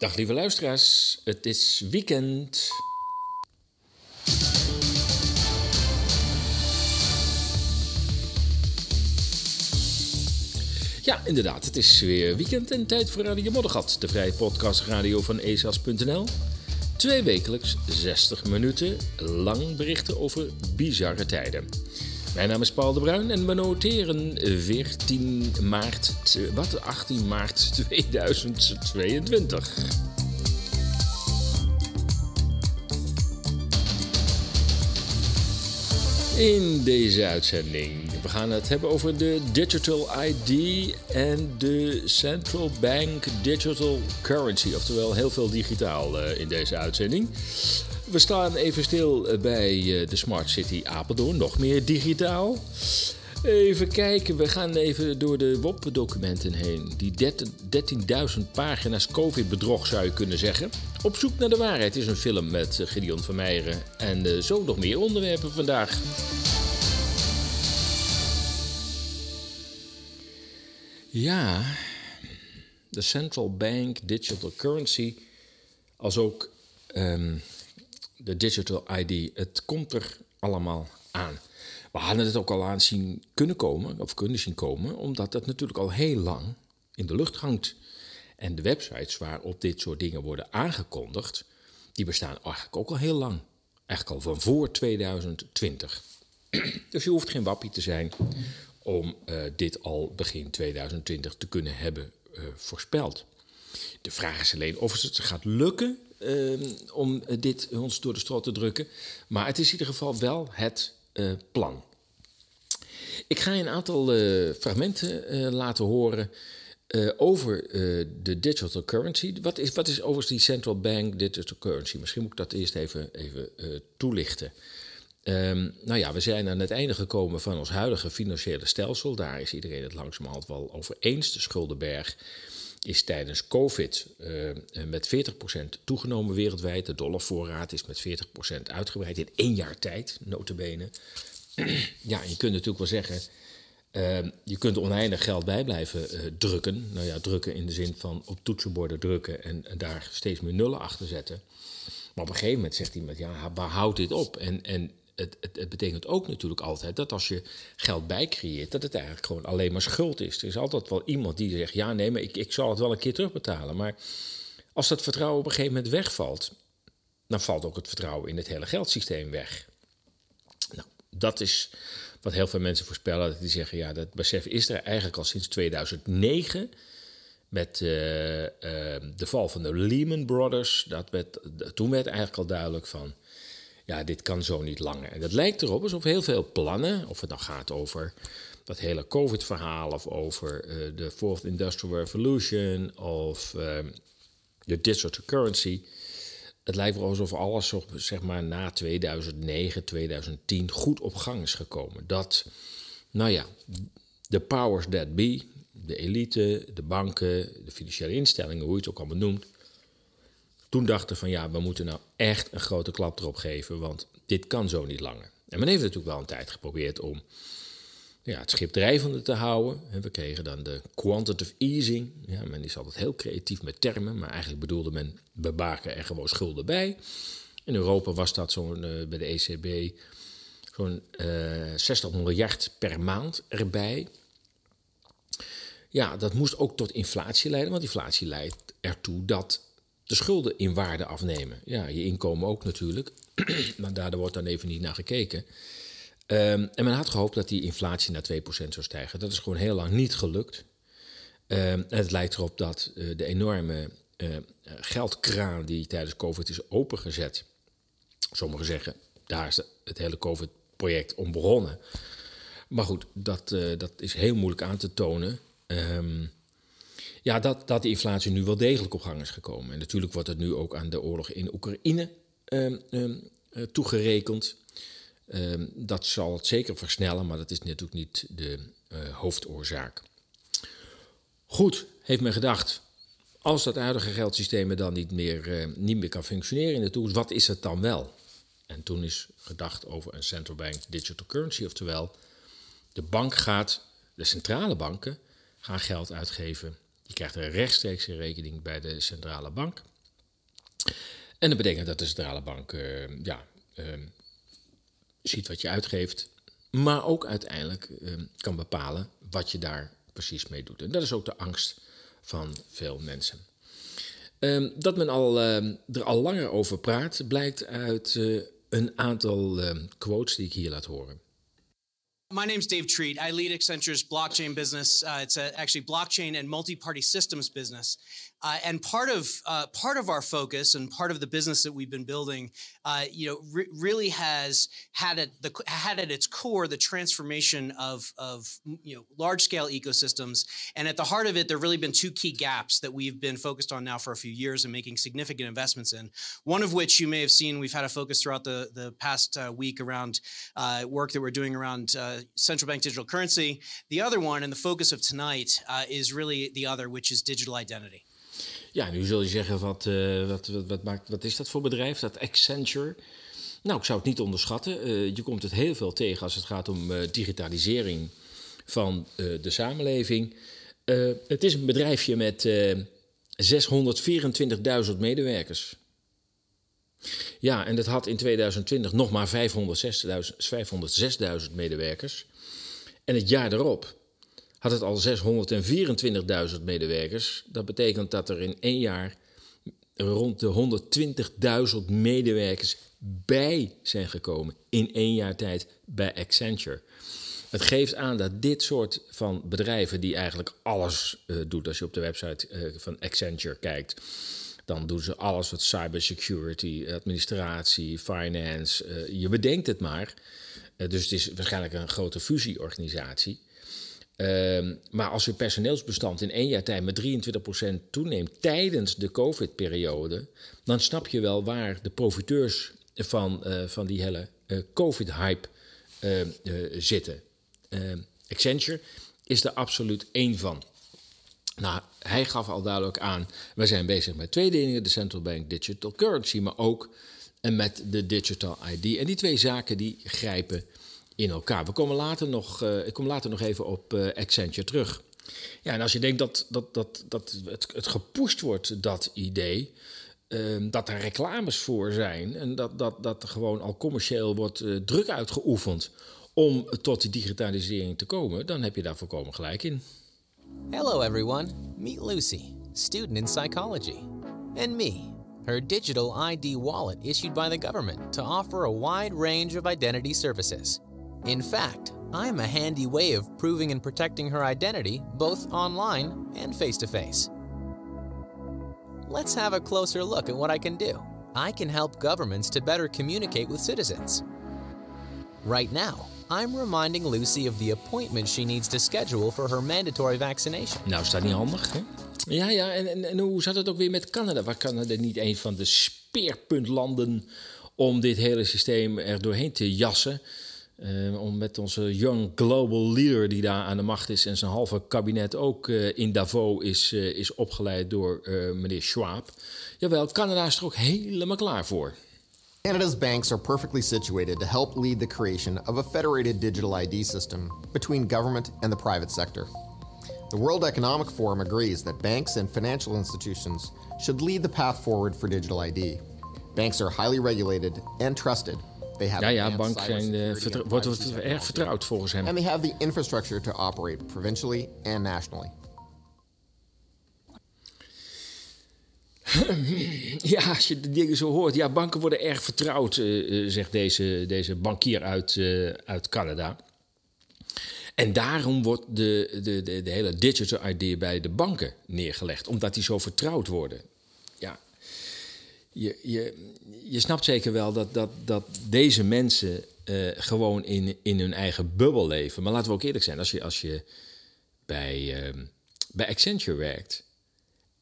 Dag lieve luisteraars, het is weekend. Ja, inderdaad, het is weer weekend en tijd voor Radio Moddergat, de vrije podcastradio van ezas.nl. Twee wekelijks 60 minuten lang berichten over bizarre tijden. Mijn naam is Paul de Bruin en we noteren 14 maart, wat 18 maart 2022. In deze uitzending. We gaan het hebben over de Digital ID en de Central Bank Digital Currency. Oftewel heel veel digitaal in deze uitzending. We staan even stil bij eh, de Smart City Apeldoorn, nog meer digitaal. Even kijken, we gaan even door de WOP-documenten heen. Die 13.000 pagina's COVID-bedrog zou je kunnen zeggen. Op zoek naar de waarheid is een film met eh, Gideon van Meijeren. En zo nog meer onderwerpen vandaag. Ja, de Central Bank Digital Currency, als ook um, de Digital ID. Het komt er allemaal aan. We hadden het ook al aan zien kunnen komen, of kunnen zien komen, omdat het natuurlijk al heel lang in de lucht hangt. En de websites waarop dit soort dingen worden aangekondigd, die bestaan eigenlijk ook al heel lang. Eigenlijk al van voor 2020. Dus je hoeft geen wappie te zijn om uh, dit al begin 2020 te kunnen hebben uh, voorspeld. De vraag is alleen of het gaat lukken om dit ons door de strot te drukken. Maar het is in ieder geval wel het uh, plan. Ik ga je een aantal uh, fragmenten laten horen over de digital currency. Wat is, wat is overigens die central bank digital currency? Misschien moet ik dat eerst even, even toelichten. Um, nou ja, we zijn aan het einde gekomen van ons huidige financiële stelsel. Daar is iedereen het langzamerhand wel over eens. De schuldenberg is tijdens COVID uh, met 40% toegenomen wereldwijd. De dollarvoorraad is met 40% uitgebreid in één jaar tijd, notabene. ja, je kunt natuurlijk wel zeggen, uh, je kunt oneindig geld bij blijven uh, drukken. Nou ja, drukken in de zin van op toetsenborden drukken en, en, daar steeds meer nullen achter zetten. Maar op een gegeven moment zegt iemand, ja, waar houdt dit op? En, en het, het, het, betekent ook natuurlijk altijd dat als je geld bijcreëert, dat het eigenlijk gewoon alleen maar schuld is. Er is altijd wel iemand die zegt: ja, nee, maar ik, ik zal het wel een keer terugbetalen. Maar als dat vertrouwen op een gegeven moment wegvalt, dan valt ook het vertrouwen in het hele geldsysteem weg. Nou, dat is wat heel veel mensen voorspellen. Die zeggen: ja, dat besef is er eigenlijk al sinds 2009 met uh, uh, de val van de Lehman Brothers. Dat werd, toen werd eigenlijk al duidelijk van ja, dit kan zo niet langer. En dat lijkt erop alsof heel veel plannen, of het nou gaat over dat hele COVID-verhaal, of over uh, de Fourth Industrial Revolution, of uh, de digital currency. Het lijkt wel alsof alles zeg maar, na 2009, 2010 goed op gang is gekomen. Dat, nou ja, de powers that be, de elite, de banken, de financiële instellingen, hoe je het ook allemaal noemt, toen dachten van ja, we moeten nou echt een grote klap erop geven, want dit kan zo niet langer. En men heeft natuurlijk wel een tijd geprobeerd om ja, het schip drijvende te houden. we kregen dan de quantitative easing. Ja, men is altijd heel creatief met termen, maar eigenlijk bedoelde men, we baken er gewoon schulden bij. In Europa was dat zo'n uh, bij de ECB zo'n uh, 60 miljard per maand erbij. Ja, dat moest ook tot inflatie leiden, want inflatie leidt ertoe dat de schulden in waarde afnemen. Ja, je inkomen ook natuurlijk, maar daar wordt dan even niet naar gekeken. Um, en men had gehoopt dat die inflatie naar 2% zou stijgen. Dat is gewoon heel lang niet gelukt. Um, en het lijkt erop dat uh, de enorme uh, geldkraan die tijdens COVID is opengezet. Sommigen zeggen, daar is het hele COVID-project om begonnen. Maar goed, dat, uh, dat is heel moeilijk aan te tonen. Um, ja, dat, dat de inflatie nu wel degelijk op gang is gekomen. En natuurlijk wordt het nu ook aan de oorlog in Oekraïne um, um, uh, toegerekend. Um, dat zal het zeker versnellen, maar dat is natuurlijk niet de uh, hoofdoorzaak. Goed, heeft men gedacht, als dat huidige geldsysteem dan niet meer, uh, niet meer kan functioneren in de toekomst, wat is het dan wel? En toen is gedacht over een central bank digital currency, oftewel de bank gaat, de centrale banken gaan geld uitgeven Je krijgt een rechtstreekse rekening bij de centrale bank. En dat betekent dat de centrale bank uh, ja, uh, ziet wat je uitgeeft, maar ook uiteindelijk uh, kan bepalen wat je daar precies mee doet. En dat is ook de angst van veel mensen. Ehm, dat men al, ehm, er al langer over praat, blijkt uit uh, een aantal ehm, quotes die ik hier laat horen. My name is Dave Treat. I lead Accenture's blockchain business. Uh, it's a, actually blockchain and multi-party systems business. Uh, and part of uh, part of our focus and part of the business that we've been building, uh, you know, re- really has had at the had at its core the transformation of of you know large scale ecosystems. And at the heart of it, there have really been two key gaps that we've been focused on now for a few years and making significant investments in. One of which you may have seen, we've had a focus throughout the the past uh, week around uh, work that we're doing around central bank digital currency. The other one, and the focus of tonight, is really the other, which is digital identity. Ja, nu zul je zeggen, wat, uh, wat, wat, wat, maakt, wat is dat voor bedrijf, dat Accenture? Nou, ik zou het niet onderschatten. Uh, je komt het heel veel tegen als het gaat om uh, digitalisering van de samenleving. het is een bedrijfje met 624.000 medewerkers. Ja, en dat had in 2020 nog maar 506.000 medewerkers. En het jaar erop had het al 624.000 medewerkers. Dat betekent dat er in één jaar rond de 120.000 medewerkers bij zijn gekomen. In één jaar tijd bij Accenture. Het geeft aan dat dit soort van bedrijven, die eigenlijk alles uh, doet, als je op de website uh, van Accenture kijkt, dan doen ze alles wat cybersecurity, administratie, finance. Uh, je bedenkt het maar. dus het is waarschijnlijk een grote fusieorganisatie. Um, maar als je personeelsbestand in één jaar tijd met 23% toeneemt tijdens de COVID-periode, dan snap je wel waar de profiteurs van, uh, van die hele uh, COVID-hype uh, zitten. Ehm, Accenture is er absoluut één van. Nou, hij gaf al duidelijk aan, we zijn bezig met twee dingen, de central bank digital currency, maar ook met de digital ID. En die twee zaken die grijpen in elkaar. We komen later nog, uh, ik kom later nog even op uh, Accenture terug. Ja, en als je denkt dat, dat, dat, dat het, het gepusht wordt, dat idee, uh, dat er reclames voor zijn en dat, dat, dat er gewoon al commercieel wordt uh, druk uitgeoefend om tot die digitalisering te komen, dan heb je daar volkomen gelijk in. Hello everyone, meet Lucy, student in psychology. And me, her digital ID wallet issued by the government to offer a wide range of identity services. In fact, I'm a handy way of proving and protecting her identity both online and face to face. Let's have a closer look at what I can do. I can help governments to better communicate with citizens. Right now, I'm reminding Lucy of the appointment she needs to schedule for her mandatory vaccination. Nou, is dat niet handig, hè? Ja, ja, en, en, en hoe zat het ook weer met Canada? Waar Canada niet een van de speerpuntlanden om dit hele systeem er doorheen te jassen? Uh, om met onze young global leader die daar aan de macht is en zijn halve kabinet ook uh, in Davos is, uh, is opgeleid door meneer Schwab. Jawel, Canada is er ook helemaal klaar voor. Canada's banks are perfectly situated to help lead the creation of a federated digital ID system between government and the private sector. The World Economic Forum agrees that banks and financial institutions should lead the path forward for digital ID. Banks are highly regulated and trusted ja, ja, bank zijn, uh, vertrouw, wordt erg vertrouwd volgens hem. And they have the infrastructure to operate provincially and nationally. ja, als je de dingen zo hoort. Ja, banken worden erg vertrouwd, uh, zegt deze, deze bankier uit, uh, uit Canada. En daarom wordt de, de, de, de hele digital ID bij de banken neergelegd, omdat die zo vertrouwd worden je, je, je snapt zeker wel dat, dat, dat deze mensen uh, gewoon in, in hun eigen bubbel leven. Maar laten we ook eerlijk zijn, als je, als je bij, uh, bij Accenture werkt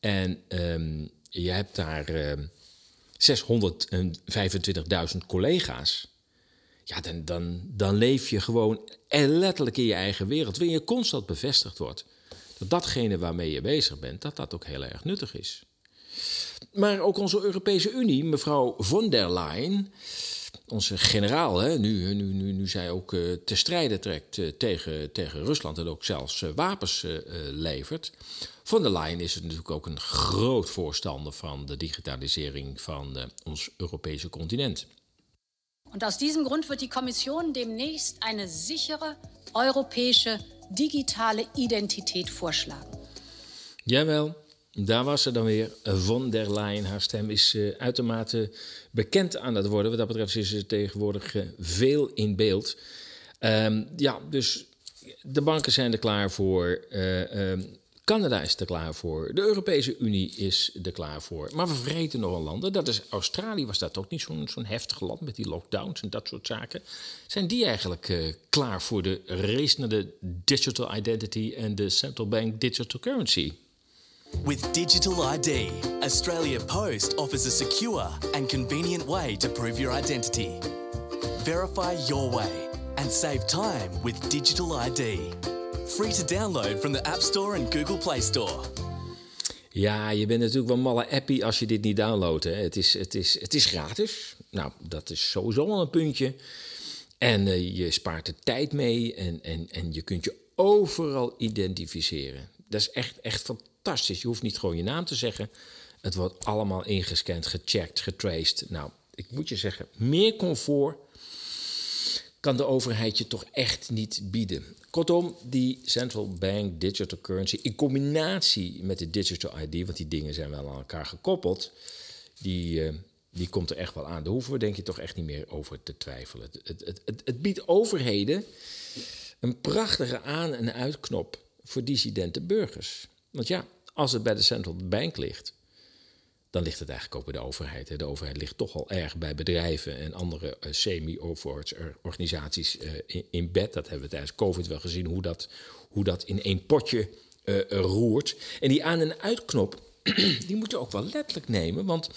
en um, je hebt daar uh, ehm, 625.000 collega's, ja, dan, dan, dan leef je gewoon letterlijk in je eigen wereld, waarin je constant bevestigd wordt dat datgene waarmee je bezig bent, dat dat ook heel erg nuttig is. Maar ook onze Europese Unie, mevrouw von der Leyen, onze generaal, hè, nu, nu, nu, nu zij ook uh, te strijden trekt uh, tegen, tegen Rusland en ook zelfs uh, wapens levert. Von der Leyen is natuurlijk ook een groot voorstander van de digitalisering van ons Europese continent. Und aus diesem Grund wird die Kommission demnächst eine sichere europäische digitale Identität vorschlagen. Jawel, daar was ze dan weer. Von der Leyen, haar stem is uh, uitermate bekend aan het worden. Wat dat betreft is ze tegenwoordig uh, veel in beeld. Um, ja, dus de banken zijn er klaar voor. Uh, um, Canada is er klaar voor. De Europese Unie is er klaar voor. Maar we vergeten nog een landen. Dat is Australië was dat ook niet zo'n heftig land met die lockdowns en dat soort zaken. Zijn die eigenlijk klaar voor de race naar de digital identity en de central bank digital currency? With Digital ID, Australia Post offers a secure and convenient way to prove your identity. Verify your way and save time with Digital ID. Free to download from the App Store and Google Play Store. Ja, je bent natuurlijk wel malle appie als je dit niet downloadt. Hè. Het, is, het, is, het is gratis. Nou, dat is sowieso al een puntje. En uh, je spaart de tijd mee en, en, en je kunt je overal identificeren. Dat is echt, echt fantastisch. Je hoeft niet gewoon je naam te zeggen. Het wordt allemaal ingescand, gecheckt, getraced. Nou, ik moet je zeggen, meer comfort kan de overheid je toch echt niet bieden. Kortom, die central bank digital currency in combinatie met de digital ID, want die dingen zijn wel aan elkaar gekoppeld, die, uh, die komt er echt wel aan. Daar hoeven we denk je toch echt niet meer over te twijfelen. Het, het, het, het biedt overheden een prachtige aan- en uitknop voor dissidente burgers. Want ja, als het bij de central bank ligt, dan ligt het eigenlijk ook bij de overheid. De overheid ligt toch al erg bij bedrijven en andere uh, semi-overheidsorganisaties uh, in, bed. Dat hebben we tijdens COVID wel gezien, hoe dat, hoe dat in één potje uh, roert. En die aan- en uitknop, die moet je ook wel letterlijk nemen. Want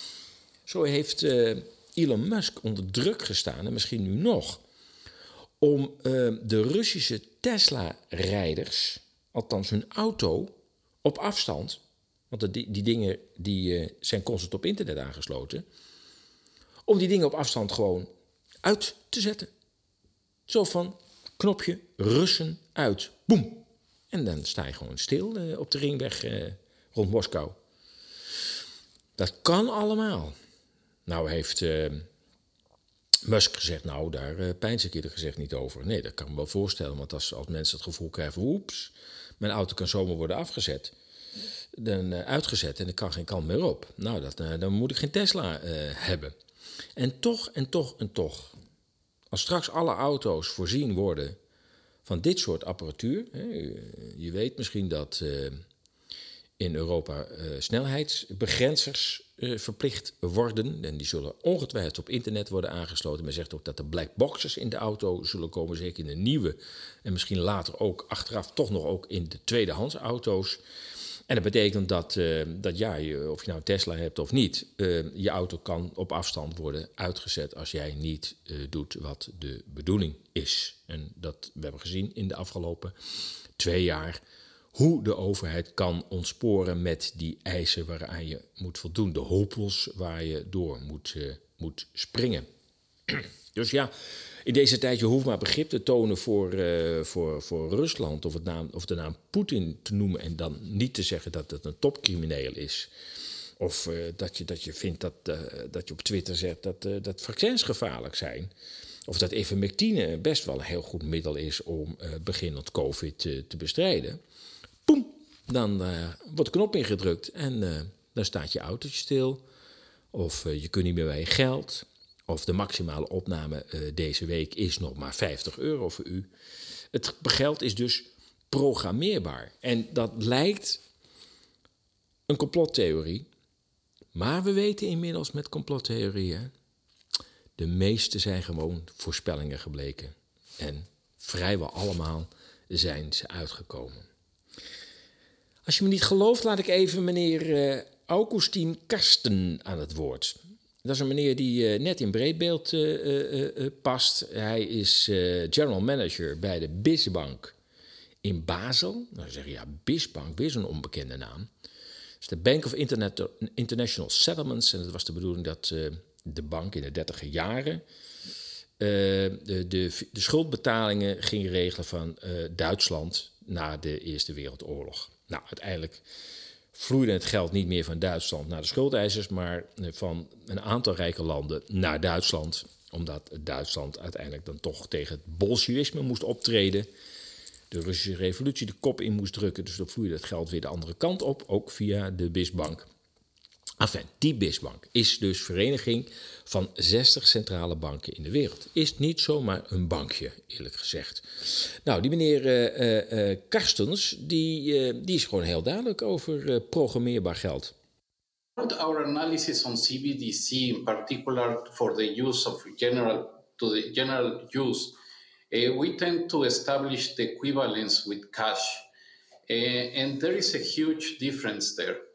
zo heeft Elon Musk onder druk gestaan, en misschien nu nog, om de Russische Tesla-rijders, althans hun auto, op afstand want die, die dingen die, uh, zijn constant op internet aangesloten. Om die dingen op afstand gewoon uit te zetten. Zo van knopje Russen uit. Boem. En dan sta je gewoon stil uh, op de ringweg uh, rond Moskou. Dat kan allemaal. Nou heeft Musk gezegd, nou daar uh, pijns ik gezegd niet over. Nee, dat kan ik me wel voorstellen. Want als, als mensen het gevoel krijgen, oeps, mijn auto kan zomaar worden afgezet dan, uh, uitgezet en ik kan geen kant meer op. Nou, dat, uh, dan moet ik geen Tesla uh, hebben. En toch, en toch, en toch. Als straks alle auto's voorzien worden van dit soort apparatuur. Hè, je weet misschien dat in Europa snelheidsbegrenzers verplicht worden. En die zullen ongetwijfeld op internet worden aangesloten. Men zegt ook dat er black boxes in de auto zullen komen. Zeker in de nieuwe. En misschien later ook achteraf toch nog ook in de tweedehands auto's. En dat betekent dat, uh, dat ja, je, of je nou Tesla hebt of niet, uh, je auto kan op afstand worden uitgezet als jij niet uh, doet wat de bedoeling is. En dat we hebben gezien in de afgelopen twee jaar hoe de overheid kan ontsporen met die eisen waaraan je moet voldoen, de hoepels waar je door moet, moet springen. dus ja, in deze tijd, je hoeft maar begrip te tonen voor, uh, voor, voor Rusland of, het naam, of de naam Poetin te noemen en dan niet te zeggen dat het een topcrimineel is. Of uh, dat, je, dat je vindt dat, dat je op Twitter zegt dat, dat vaccins gevaarlijk zijn. Of dat ivermectine best wel een heel goed middel is om beginnend COVID te bestrijden. Dan wordt de knop ingedrukt en dan staat je autootje stil. Of je kunt niet meer bij je geld of de maximale opname uh, deze week is nog maar 50 euro voor u. Het geld is dus programmeerbaar. En dat lijkt een complottheorie. Maar we weten inmiddels met complottheorieën. De meeste zijn gewoon voorspellingen gebleken. En vrijwel allemaal zijn ze uitgekomen. Als je me niet gelooft, laat ik even meneer uh, Karsten aan het woord. Dat is een meneer die uh, net in breedbeeld uh, uh, past. Hij is general manager bij de BISbank in Basel. Dan zeg je ja, BISbank, weer zo'n onbekende naam. Het is de Bank of International Settlements. En het was de bedoeling dat de bank in de dertiger jaren de, de, de, schuldbetalingen ging regelen van Duitsland na de Eerste Wereldoorlog. Nou, uiteindelijk vloeide het geld niet meer van Duitsland naar de schuldeisers, maar van een aantal rijke landen naar Duitsland. Omdat Duitsland uiteindelijk dan toch tegen het bolsjewisme moest optreden. De Russische revolutie de kop in moest drukken. Dus dan vloeide het geld weer de andere kant op, ook via de Bisbank. Enfin, die BISbank is dus vereniging van 60 centrale banken in de wereld. Is niet zomaar een bankje, eerlijk gezegd. Nou, die meneer uh, Karstens, die, die is gewoon heel duidelijk over programmeerbaar geld. Our analysis on CBDC, in particular for the use of general to the general use, we tend to establish the equivalence with cash, and there is a huge difference there.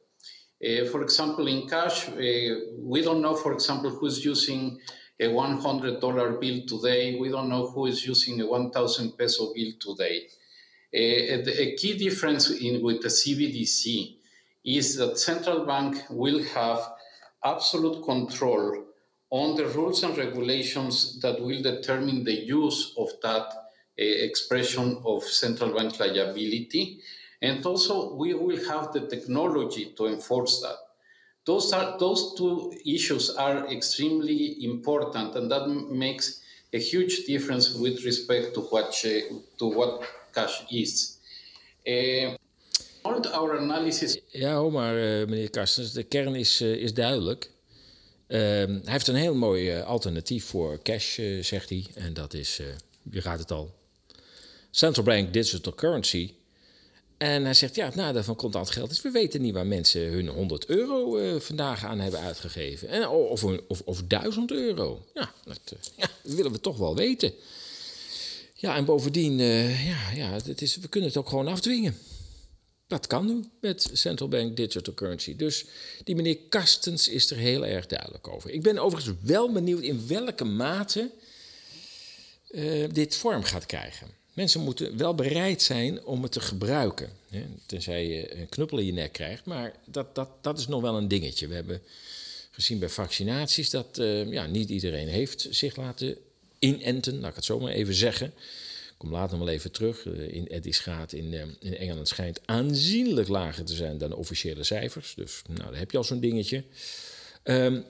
Uh, for example, in cash, uh, we don't know, for example, who's using a $100 bill today. We don't know who is using a 1,000 peso bill today. Uh, a key difference in, with the CBDC is that central bank will have absolute control on the rules and regulations that will determine the use of that uh, expression of central bank liability and also, we will have the technology to enforce that. Those, are, those two issues are extremely important, and that makes a huge difference with respect to what, to what cash is. Uh, our analysis... Ja, maar uh, meneer Karstens, de kern is, uh, is duidelijk. Uh, hij heeft een heel mooi uh, alternatief voor cash, zegt hij. En dat is, je raadt het al, Central Bank Digital Currency. En hij zegt, ja, het nadeel van contant geld is... we weten niet waar mensen hun 100 euro uh, vandaag aan hebben uitgegeven. En, of, of, of 1000 euro. Ja dat, uh, ja, dat willen we toch wel weten. Ja, en bovendien, uh, ja, ja, het is, we kunnen het ook gewoon afdwingen. Dat kan nu met Central Bank Digital Currency. Dus die meneer Kastens is er heel erg duidelijk over. Ik ben overigens wel benieuwd in welke mate dit vorm gaat krijgen. Mensen moeten wel bereid zijn om het te gebruiken. Hè? Tenzij je een knuppel in je nek krijgt. Maar dat, dat, dat is nog wel een dingetje. We hebben gezien bij vaccinaties dat uh, ja, niet iedereen heeft zich laten inenten. Laat ik het zo maar even zeggen. Ik kom later wel even terug. Uh, in Eddie's gaat in, uh, in Engeland schijnt aanzienlijk lager te zijn dan de officiële cijfers. Dus nou, daar heb je al zo'n dingetje. Um,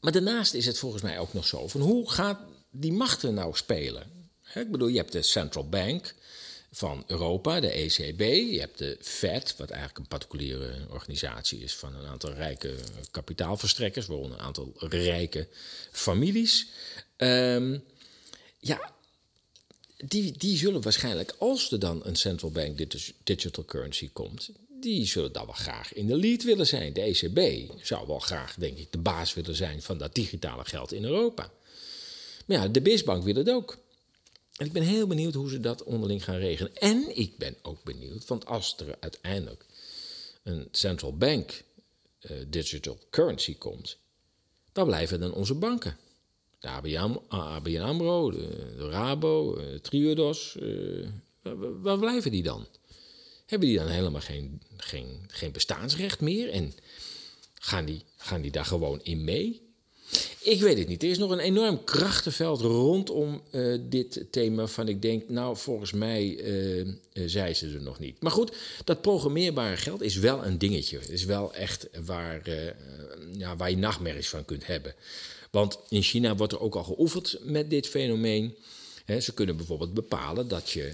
maar daarnaast is het volgens mij ook nog zo van hoe gaat die machten nou spelen? Ik bedoel, je hebt de Central Bank van Europa, de ECB. Je hebt de Fed, wat eigenlijk een particuliere organisatie is van een aantal rijke kapitaalverstrekkers, waaronder een aantal rijke families. Um, ja, die, die zullen waarschijnlijk, als er dan een central bank digital currency komt, die zullen dan wel graag in de lead willen zijn. De ECB zou wel graag, denk ik, de baas willen zijn van dat digitale geld in Europa. Maar ja, de BISbank wil het ook. En ik ben heel benieuwd hoe ze dat onderling gaan regelen. En ik ben ook benieuwd, want als er uiteindelijk een central bank uh, digital currency komt, waar blijven dan onze banken? De ABN, AMRO, de, Rabo, de Triodos, uh, waar, waar, blijven die dan? Hebben die dan helemaal geen, geen, geen bestaansrecht meer? En gaan die, gaan die daar gewoon in mee? Ik weet het niet. Er is nog een enorm krachtenveld rondom uh, dit thema. Van ik denk, nou, volgens mij uh, zei ze er nog niet. Maar goed, dat programmeerbare geld is wel een dingetje. Het is wel echt waar, ja, waar je nachtmerries van kunt hebben. Want in China wordt er ook al geoefend met dit fenomeen. Ze kunnen bijvoorbeeld bepalen dat je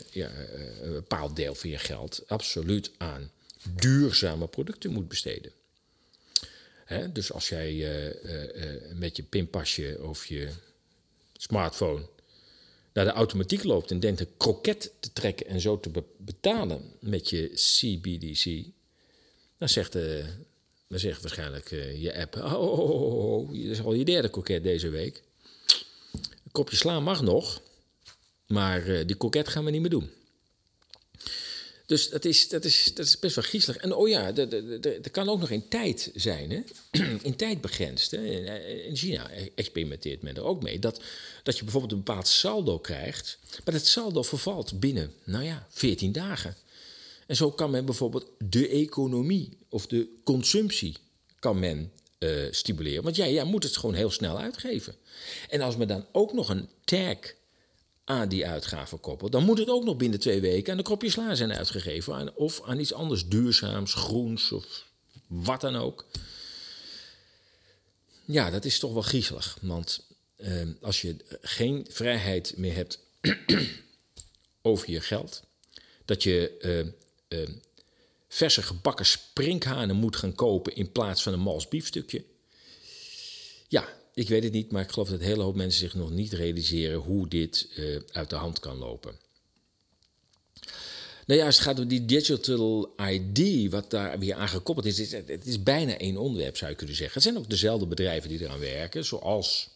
een bepaald deel van je geld absoluut aan duurzame producten moet besteden. Hè? Dus als jij uh, met je pinpasje of je smartphone naar de automatiek loopt en denkt een kroket te trekken en zo te be betalen met je CBDC, dan zegt, uh, dan zegt waarschijnlijk je app: oh, oh, oh, oh, dit is al je derde kroket deze week. Een kopje sla mag nog, maar die kroket gaan we niet meer doen. Dus dat is, dat, is, dat is best wel griezelig. En oh ja, er kan ook nog in tijd zijn, hè? in tijd begrensd. Hè? In China experimenteert men er ook mee. Dat, dat je bijvoorbeeld een bepaald saldo krijgt, maar dat saldo vervalt binnen, nou ja, 14 dagen. En zo kan men bijvoorbeeld de economie of de consumptie kan men eh, stimuleren. Want jij, jij moet het gewoon heel snel uitgeven. En als men dan ook nog een tag aan die uitgave koppelt, dan moet het ook nog binnen twee weken aan de kropje sla zijn uitgegeven. of aan iets anders duurzaams, groens of wat dan ook. Ja, dat is toch wel griezelig. Want uh, als je geen vrijheid meer hebt over je geld, dat je uh, verse gebakken sprinkhanen moet gaan kopen in plaats van een mals biefstukje. Ja, ik weet het niet, maar ik geloof dat een hele hoop mensen zich nog niet realiseren hoe dit uh, uit de hand kan lopen. Nou ja, als het gaat om die digital ID, wat daar weer aan gekoppeld is, is het is bijna één onderwerp, zou je kunnen zeggen. Het zijn ook dezelfde bedrijven die eraan werken, zoals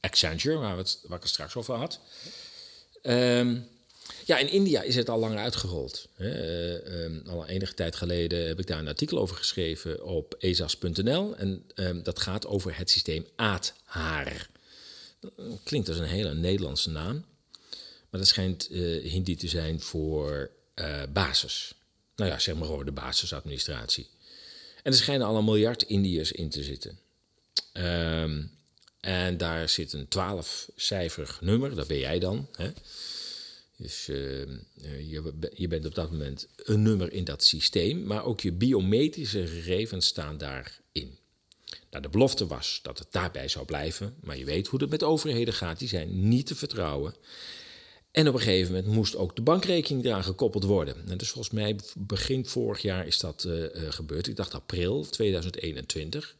Accenture, waar, we het, waar ik het straks over had. Um, ja, in India is het al lang uitgerold. Hè. Uh, al enige tijd geleden heb ik daar een artikel over geschreven op ezas.nl. En um, dat gaat over het systeem Aadhaar. Klinkt als een hele Nederlandse naam. Maar dat schijnt uh, Hindi te zijn voor uh, basis. Nou ja, zeg maar gewoon de basisadministratie. En er schijnen al een miljard Indiërs in te zitten. Um, en daar zit een twaalfcijferig nummer, dat ben jij dan. Hè? Dus uh, je, je, bent op dat moment een nummer in dat systeem, maar ook je biometrische gegevens staan daarin. Nou, de belofte was dat het daarbij zou blijven, maar je weet hoe het met overheden gaat, die zijn niet te vertrouwen. En op een gegeven moment moest ook de bankrekening eraan gekoppeld worden. En dus volgens mij begin vorig jaar is dat uh, uh, gebeurd. Ik dacht april 2021.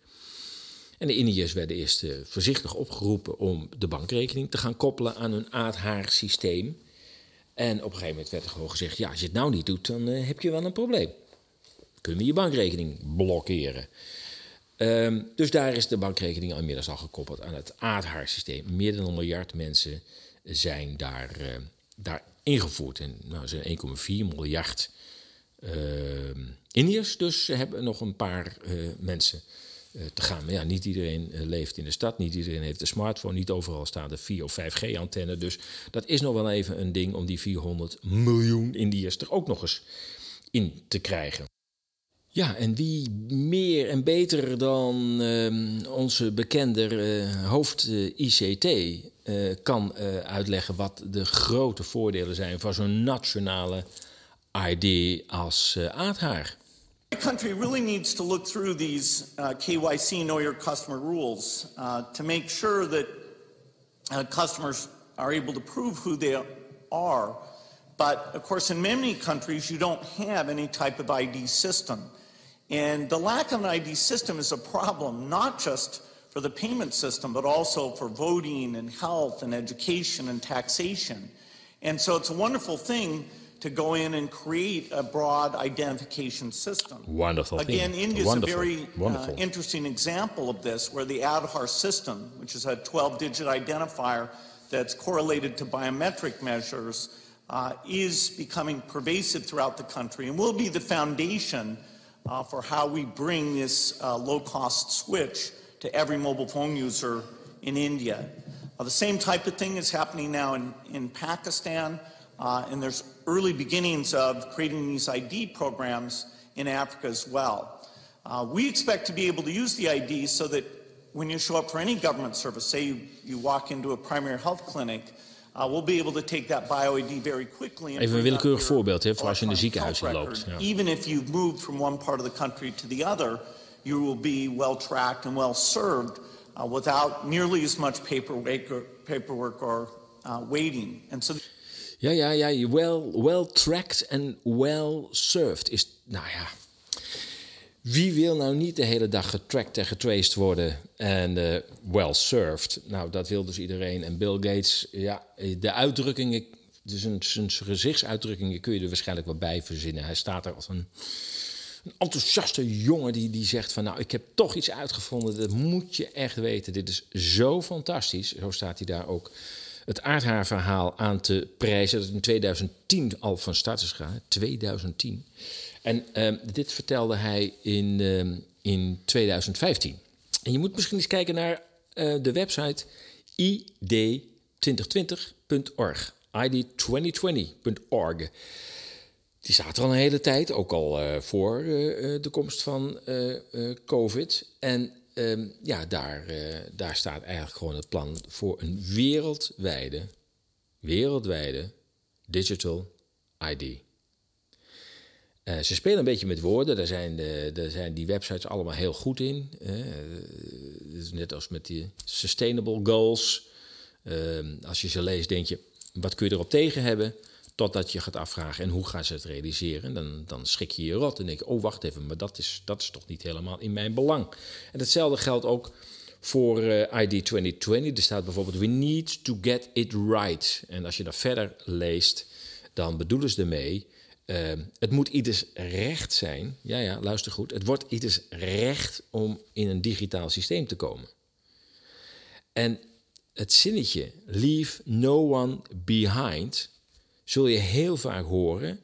En de Indiërs werden eerst uh, voorzichtig opgeroepen om de bankrekening te gaan koppelen aan hun aardhaar-systeem. En op een gegeven moment werd er gewoon gezegd: ja, als je het nou niet doet, dan uh, heb je wel een probleem. Kunnen we je bankrekening blokkeren? Um, dus daar is de bankrekening inmiddels al gekoppeld aan het aardhaarsysteem. Meer dan een miljard mensen zijn daar, uh, daar ingevoerd. En nou, zijn 1,4 miljard uh, Indiërs, dus hebben nog een paar mensen uh, te gaan. Ja, niet iedereen uh, leeft in de stad, niet iedereen heeft een smartphone, niet overal staan de 4 of 5G-antenne. Dus dat is nog wel even een ding om die 400 miljoen Indiërs er ook nog eens in te krijgen. Ja, en wie meer en beter dan uh, onze bekende hoofd ICT kan uitleggen wat de grote voordelen zijn van zo'n nationale ID als Aadhaar. The country really needs to look through these uh, KYC Know Your Customer rules uh, to make sure that uh, customers are able to prove who they are. But of course, in many countries, you don't have any type of ID system. And the lack of an ID system is a problem, not just for the payment system, but also for voting and health and education and taxation. And so it's a wonderful thing to go in and create a broad identification system. Wonderful. Again, India is a very uh, interesting example of this, where the Aadhaar system, which is a 12-digit identifier that's correlated to biometric measures, uh, is becoming pervasive throughout the country and will be the foundation uh, for how we bring this uh, low-cost switch to every mobile phone user in India. Uh, the same type of thing is happening now in, in Pakistan. Uh, and there's early beginnings of creating these ID programs in Africa as well. Uh, we expect to be able to use the ID so that when you show up for any government service, say you, you walk into a primary health clinic, uh, we'll be able to take that bio-ID very quickly. Even een willekeurig voorbeeld hè, voor als je in de ziekenhuis loopt. Ja. Even if you've moved from one part of the country to the other, you will be well tracked and well served uh, without nearly as much paperwork or, paperwork or uh, waiting. And so. Ja, ja, ja. Well, well tracked en well served is. Nou ja. Wie wil nou niet de hele dag getracked en getraced worden en uh, well served? Nou, dat wil dus iedereen. En Bill Gates, ja, de uitdrukkingen, dus een, zijn gezichtsuitdrukkingen kun je er waarschijnlijk wel bij verzinnen. Hij staat er als een, een enthousiaste jongen die, die zegt van... nou, ik heb toch iets uitgevonden, dat moet je echt weten. Dit is zo fantastisch. Zo staat hij daar ook het aardhaarverhaal aan te prijzen. Dat in 2010 al van start is gegaan. 2010. En uh, dit vertelde hij in, uh, in 2015. En je moet misschien eens kijken naar uh, de website id2020.org. id2020.org. Die staat er al een hele tijd, ook al uh, voor uh, de komst van COVID. En ehm, ja, daar, eh, daar staat eigenlijk gewoon het plan voor een wereldwijde, wereldwijde digital ID. Eh, ze spelen een beetje met woorden, daar zijn, de, daar zijn die websites allemaal heel goed in. Uh, net als met die sustainable goals. Ehm, als je ze leest, denk je, wat kun je erop tegen hebben? Totdat je gaat afvragen, en hoe gaan ze het realiseren? Dan, dan schrik je je rot en denk je, oh wacht even, maar dat is, dat is toch niet helemaal in mijn belang. En hetzelfde geldt ook voor uh, ID 2020. Er staat bijvoorbeeld, we need to get it right. En als je dat verder leest, dan bedoelen ze ermee... Uh, het moet ieders recht zijn. Ja, ja, luister goed. Het wordt ieders recht om in een digitaal systeem te komen. En het zinnetje leave no one behind zul je heel vaak horen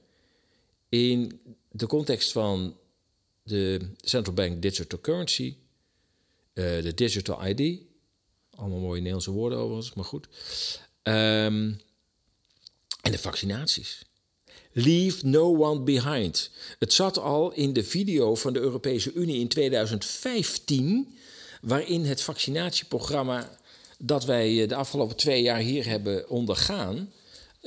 in de context van de central bank digital currency, uh, de digital ID. Allemaal mooie Nederlandse woorden overigens, maar goed. Um, en de vaccinaties. Leave no one behind. Het zat al in de video van de Europese Unie in 2015, waarin het vaccinatieprogramma dat wij eh, de afgelopen twee jaar hier hebben ondergaan,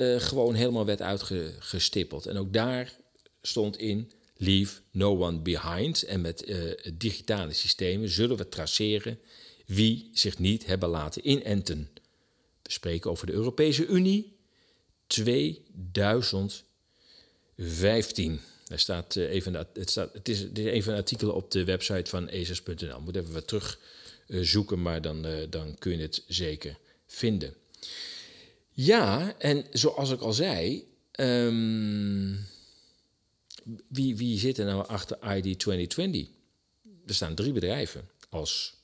uh, gewoon helemaal werd uitgestippeld. En ook daar stond in leave no one behind. En met uh, digitale systemen zullen we traceren wie zich niet hebben laten inenten. We spreken over de Europese Unie 2015. Er staat, uh, even, het, staat, het, is, een van de artikelen op de website van ESAS.nl. Moet even wat terug zoeken, maar dan, dan kun je het zeker vinden. Ja, en zoals ik al zei, um, wie, wie zit er nou achter ID 2020? Er staan drie bedrijven als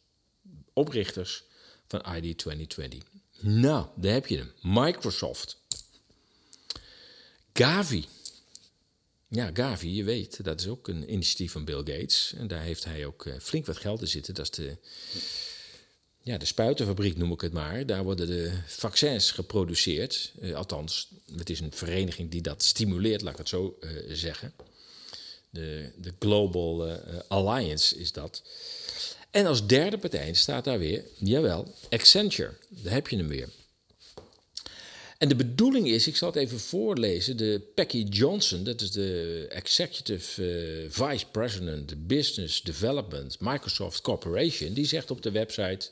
oprichters van ID 2020. Nou, daar heb je hem. Microsoft. Gavi. Ja, Gavi, je weet, dat is ook een initiatief van Bill Gates. En daar heeft hij ook uh, flink wat geld in zitten. Dat is de ja, de spuitenfabriek noem ik het maar. Daar worden de vaccins geproduceerd. Uh, althans, het is een vereniging die dat stimuleert, laat ik het zo uh, zeggen. De, de Global uh, Alliance is dat. En als derde partij staat daar weer, jawel, Accenture. Daar heb je hem weer. En de bedoeling is, ik zal het even voorlezen, de Peggy Johnson, dat is de Executive Vice President Business Development Microsoft Corporation, die zegt op de website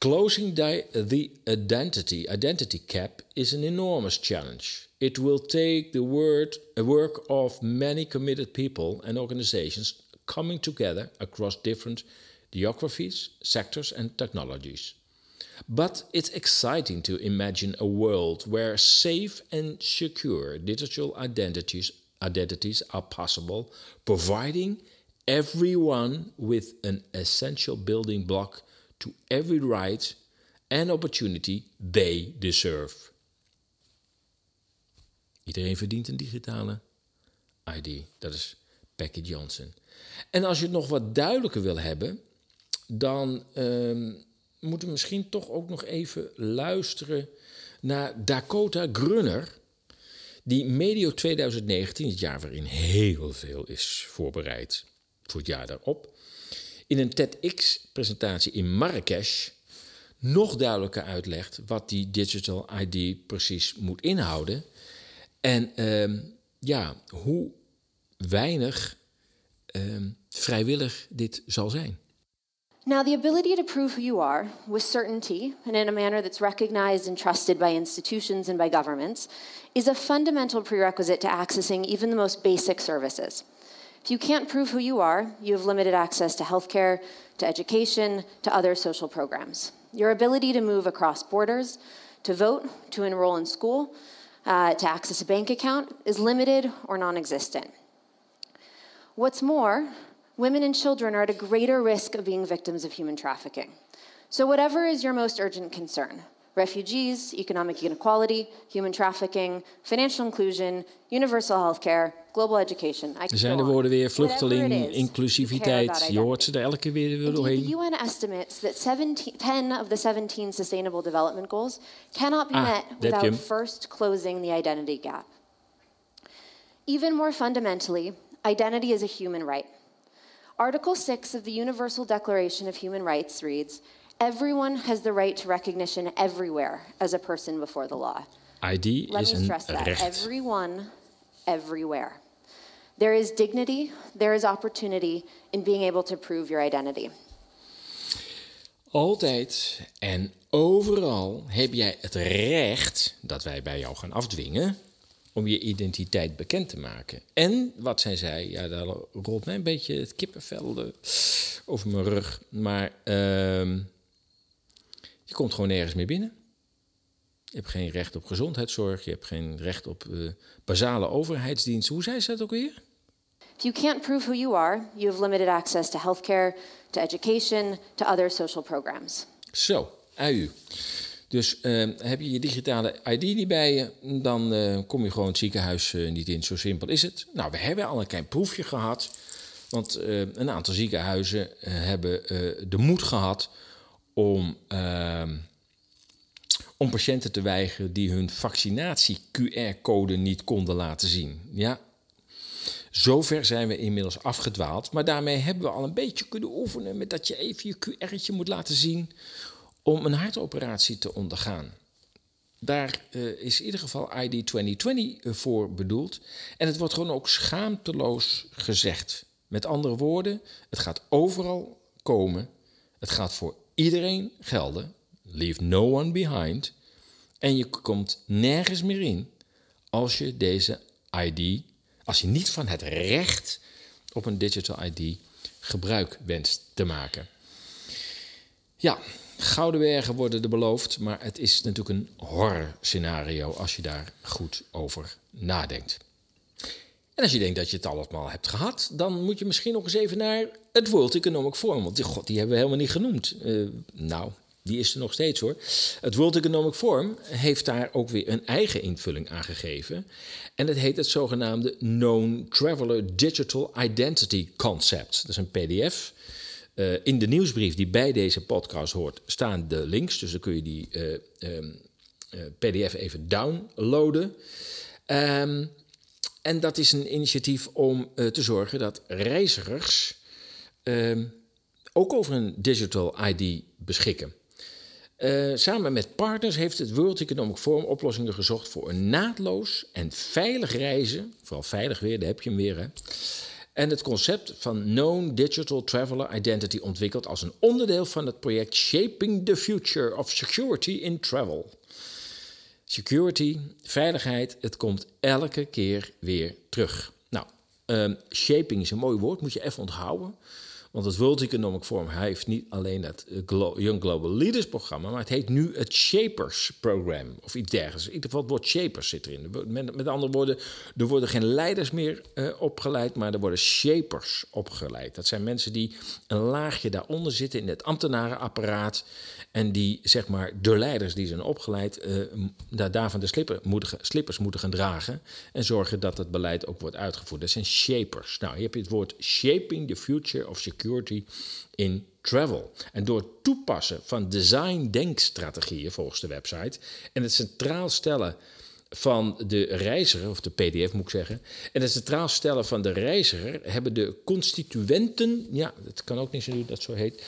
Closing uh, the identity, identity cap is an enormous challenge. It will take the word, uh, work of many committed people and organizations coming together across different geographies, sectors, and technologies. But it's exciting to imagine a world where safe and secure digital identities, identities are possible, providing everyone with an essential building block to every right and opportunity they deserve. Iedereen verdient een digitale ID. Dat is Becky Johnson. En als je het nog wat duidelijker wil hebben, dan uh, moeten we misschien toch ook nog even luisteren naar Dakota Grunner. Die medio 2019, het jaar waarin heel veel is voorbereid voor het jaar daarop, in een TEDx-presentatie in Marrakesh nog duidelijker uitlegt wat die digital ID precies moet inhouden. En uh, ja, hoe weinig uh, vrijwillig dit zal zijn. Now, the ability to prove who you are with certainty and in a manner that's recognized and trusted by institutions and by governments is a fundamental prerequisite to accessing even the most basic services. If you can't prove who you are, you have limited access to healthcare, to education, to other social programs. Your ability to move across borders, to vote, to enroll in school, uh, to access a bank account is limited or non existent. What's more, women and children are at a greater risk of being victims of human trafficking. So, whatever is your most urgent concern, refugees, economic inequality, human trafficking, financial inclusion, universal health care, global education. Er zijn de woorden weer vluchteling, inclusiviteit. Je hoort ze er elke keer weer doorheen. The UN estimates that 17, 10 of the 17 Sustainable Development Goals cannot be ah, met without first closing the identity gap. Even more fundamentally, identity is a human right. Article 6 of the Universal Declaration of Human Rights reads Everyone has the right to recognition everywhere as a person before the law. ID Let is me een stress that. recht. Everyone, everywhere. There is dignity, there is opportunity in being able to prove your identity. Altijd en overal heb jij het recht dat wij bij jou gaan afdwingen om je identiteit bekend te maken. En wat zij zei, ja, daar rolt mij een beetje het kippenvel eh, over mijn rug. Maar ehm, je komt gewoon nergens meer binnen. Je hebt geen recht op gezondheidszorg, je hebt geen recht op eh, basale overheidsdiensten. Hoe zei ze dat ook weer? If you can't prove who you are, you have limited access to healthcare, to education, to other social programs. Zo, u. Dus eh, heb je je digitale ID niet bij je, dan eh, kom je gewoon het ziekenhuis eh, niet in. Zo simpel is het. Nou, we hebben al een klein proefje gehad. Want een aantal ziekenhuizen hebben de moed gehad om, ehm, om patiënten te weigeren die hun vaccinatie-QR-code niet konden laten zien. Ja, Zover zijn we inmiddels afgedwaald. Maar daarmee hebben we al een beetje kunnen oefenen met dat je even je QR'tje moet laten zien om een hartoperatie te ondergaan. Daar eh, is in ieder geval ID 2020 voor bedoeld. En het wordt gewoon ook schaamteloos gezegd. Met andere woorden, het gaat overal komen. Het gaat voor iedereen gelden. Leave no one behind. En je komt nergens meer in als je deze ID, als je niet van het recht op een digital ID gebruik wenst te maken. Ja, gouden bergen worden er beloofd, maar het is natuurlijk een horror scenario als je daar goed over nadenkt. En als je denkt dat je het allemaal hebt gehad, dan moet je misschien nog eens even naar het World Economic Forum. Want die, god, die hebben we helemaal niet genoemd. Eh, nou, die is er nog steeds hoor. Het World Economic Forum heeft daar ook weer een eigen invulling aan gegeven. En het heet het zogenaamde Known Traveler Digital Identity Concept. Dat is een PDF. Uh, in de nieuwsbrief die bij deze podcast hoort, staan de links. Dus dan kun je die uh, PDF even downloaden. Um, en dat is een initiatief om te zorgen dat reizigers um, ook over een digital ID beschikken. Uh, samen met partners heeft het World Economic Forum oplossingen gezocht voor een naadloos en veilig reizen. Vooral veilig weer, daar heb je hem weer. Hè? En het concept van Known Digital Traveler Identity ontwikkeld als een onderdeel van het project Shaping the Future of Security in Travel. Security, veiligheid, het komt elke keer weer terug. Nou, um, shaping is een mooi woord, moet je even onthouden. Want het World Economic Forum heeft niet alleen het Young Global Leaders programma, maar het heet nu het Shapers Program of iets dergelijks. In ieder geval het woord Shapers zit erin. Met, met andere woorden, er worden geen leiders meer uh, opgeleid, maar er worden Shapers opgeleid. Dat zijn mensen die een laagje daaronder zitten in het ambtenarenapparaat en die, zeg maar, de leiders die zijn opgeleid, uh, daarvan de slipper moeten, slippers moeten gaan dragen en zorgen dat het beleid ook wordt uitgevoerd. Dat zijn Shapers. Nou, je hebt het woord Shaping the Future of Security in travel. En door het toepassen van design-denkstrategieën volgens de website en het centraal stellen van de reiziger, of de PDF moet ik zeggen, en het centraal stellen van de reiziger hebben de constituenten, ja, het kan ook niet zo dat zo heet,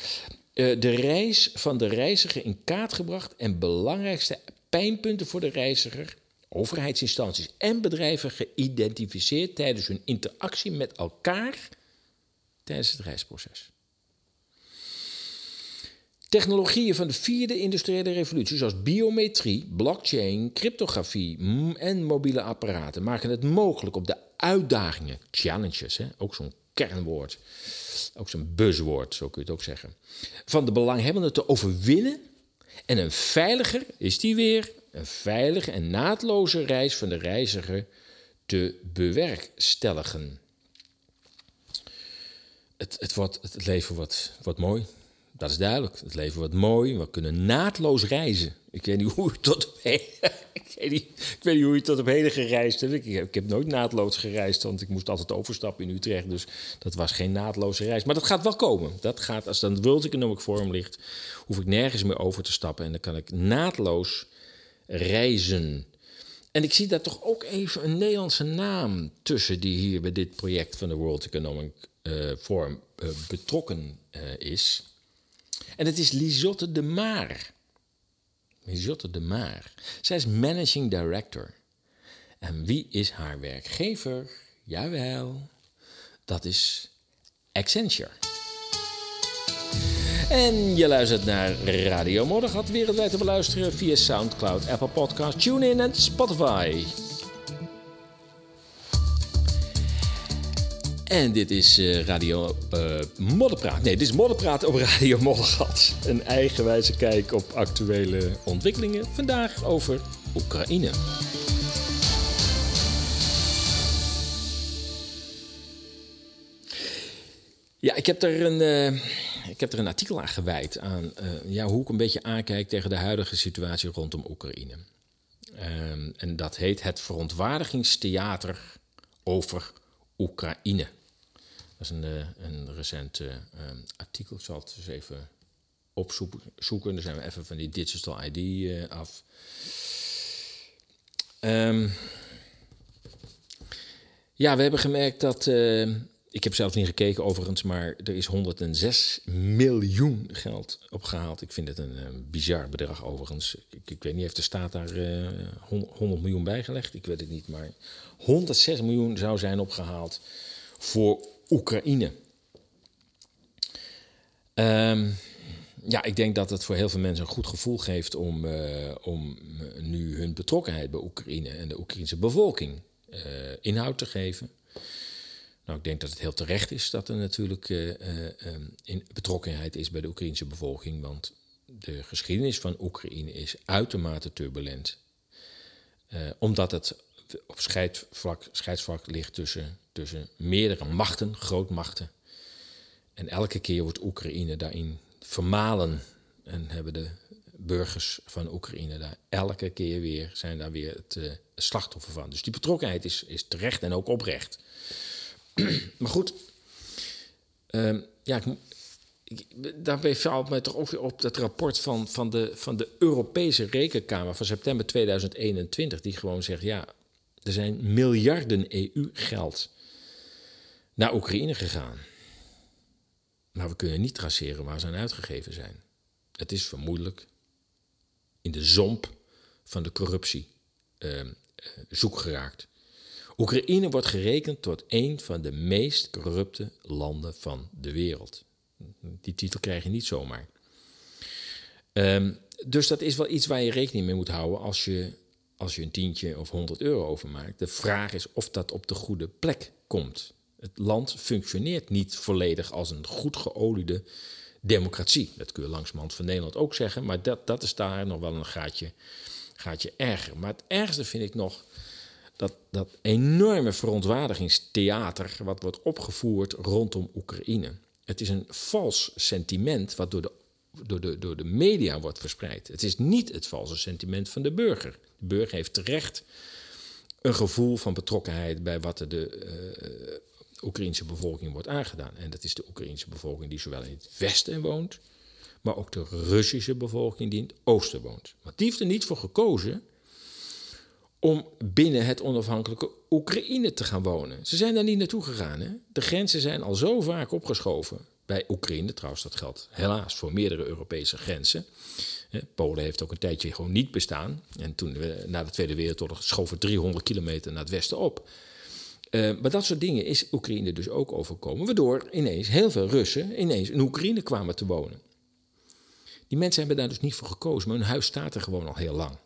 uh, de reis van de reiziger in kaart gebracht en belangrijkste pijnpunten voor de reiziger, overheidsinstanties en bedrijven geïdentificeerd tijdens hun interactie met elkaar tijdens het reisproces. Technologieën van de vierde industriële revolutie, zoals biometrie, blockchain, cryptografie en mobiele apparaten, maken het mogelijk op de uitdagingen, challenges, hè, ook zo'n kernwoord, ook zo'n buzzwoord, zo kun je het ook zeggen, van de belanghebbenden te overwinnen en een veiliger, is die weer, een veilige en naadloze reis van de reiziger te bewerkstelligen het, het, wordt, het leven wordt, wordt mooi. Dat is duidelijk. Het leven wordt mooi. We kunnen naadloos reizen. Ik weet niet hoe je tot op heden, ik weet niet, ik weet niet hoe je tot op heden gereisd hebt. Ik, heb nooit naadloos gereisd, want ik moest altijd overstappen in Utrecht. Dus dat was geen naadloze reis. Maar dat gaat wel komen. Dat gaat, als dan het World Economic Forum ligt, hoef ik nergens meer over te stappen. En dan kan ik naadloos reizen. En ik zie daar toch ook even een Nederlandse naam tussen die hier bij dit project van de World Economic vorm betrokken is. En het is Lisotte de Maar. Lisotte de Maar. Zij is managing director. En wie is haar werkgever? Jawel, dat is Accenture. En je luistert naar Radio Moddergat, wereldwijd te beluisteren via Soundcloud, Apple Podcasts, TuneIn en Spotify. En dit is uh, Radio uh, Modderpraat. Nee, dit is Modderpraat op Radio Moddergat. Een eigenwijze kijk op actuele ontwikkelingen. Vandaag over Oekraïne. Ja, ik heb er een, uh, ik heb er een artikel aan gewijd aan ja, hoe ik een beetje aankijk tegen de huidige situatie rondom Oekraïne. Um, en dat heet Het Verontwaardigingstheater over Oekraïne. Dat is een, uh, een recent uh, artikel. Ik zal het eens even opzoeken. Dan zijn we even van die digital ID uh, af. Um, ja, we hebben gemerkt dat. ik heb zelf niet gekeken overigens, maar er is 106 miljoen geld opgehaald. Ik vind het een, bizar bedrag overigens. Ik, ik, weet niet, heeft de staat daar 100 miljoen bijgelegd? Ik weet het niet, maar 106 miljoen zou zijn opgehaald voor Oekraïne. Um, ja, ik denk dat het voor heel veel mensen een goed gevoel geeft om, uh, om nu hun betrokkenheid bij Oekraïne en de Oekraïnse bevolking uh, inhoud te geven. Nou, ik denk dat het heel terecht is dat er natuurlijk uh, in betrokkenheid is bij de Oekraïnse bevolking, want de geschiedenis van Oekraïne is uitermate turbulent. omdat het op scheidsvlak, scheidsvlak ligt tussen tussen meerdere machten, grootmachten. En elke keer wordt Oekraïne daarin vermalen en hebben de burgers van Oekraïne daar elke keer weer, zijn daar weer het, uh, slachtoffer van. Dus die betrokkenheid is, is terecht en ook oprecht. maar goed, um, ja, ik, daarbij valt mij toch ook op dat rapport van, van, de, van de Europese Rekenkamer van september 2021, die gewoon zegt, ja, er zijn miljarden EU-geld naar Oekraïne gegaan. Maar we kunnen niet traceren waar ze aan uitgegeven zijn. Het is vermoedelijk in de zomp van de corruptie uh, zoek geraakt. Oekraïne wordt gerekend tot een van de meest corrupte landen van de wereld. Die titel krijg je niet zomaar. Um, dus dat is wel iets waar je rekening mee moet houden als je, als je een tientje of 100 euro overmaakt. De vraag is of dat op de goede plek komt. Het land functioneert niet volledig als een goed geoliede democratie. Dat kun je langzamerhand van Nederland ook zeggen, maar dat, dat is daar nog wel een gaatje, gaatje erger. Maar het ergste vind ik nog dat, dat enorme verontwaardigingstheater wat wordt opgevoerd rondom Oekraïne. Het is een vals sentiment wat door de, door, de, door de media wordt verspreid. Het is niet het valse sentiment van de burger. De burger heeft terecht een gevoel van betrokkenheid bij wat er de, uh, Oekraïnse bevolking wordt aangedaan. En dat is de Oekraïnse bevolking die zowel in het westen woont, maar ook de Russische bevolking die in het oosten woont. Maar die heeft er niet voor gekozen om binnen het onafhankelijke Oekraïne te gaan wonen. Ze zijn daar niet naartoe gegaan. Hè? De grenzen zijn al zo vaak opgeschoven bij Oekraïne. Trouwens, dat geldt helaas voor meerdere Europese grenzen. Polen heeft ook een tijdje gewoon niet bestaan. En toen na de Tweede Wereldoorlog schoven 300 kilometer naar het westen op. Uh, maar dat soort dingen is Oekraïne dus ook overkomen, waardoor ineens heel veel Russen ineens in Oekraïne kwamen te wonen. Die mensen hebben daar dus niet voor gekozen, maar hun huis staat er gewoon al heel lang.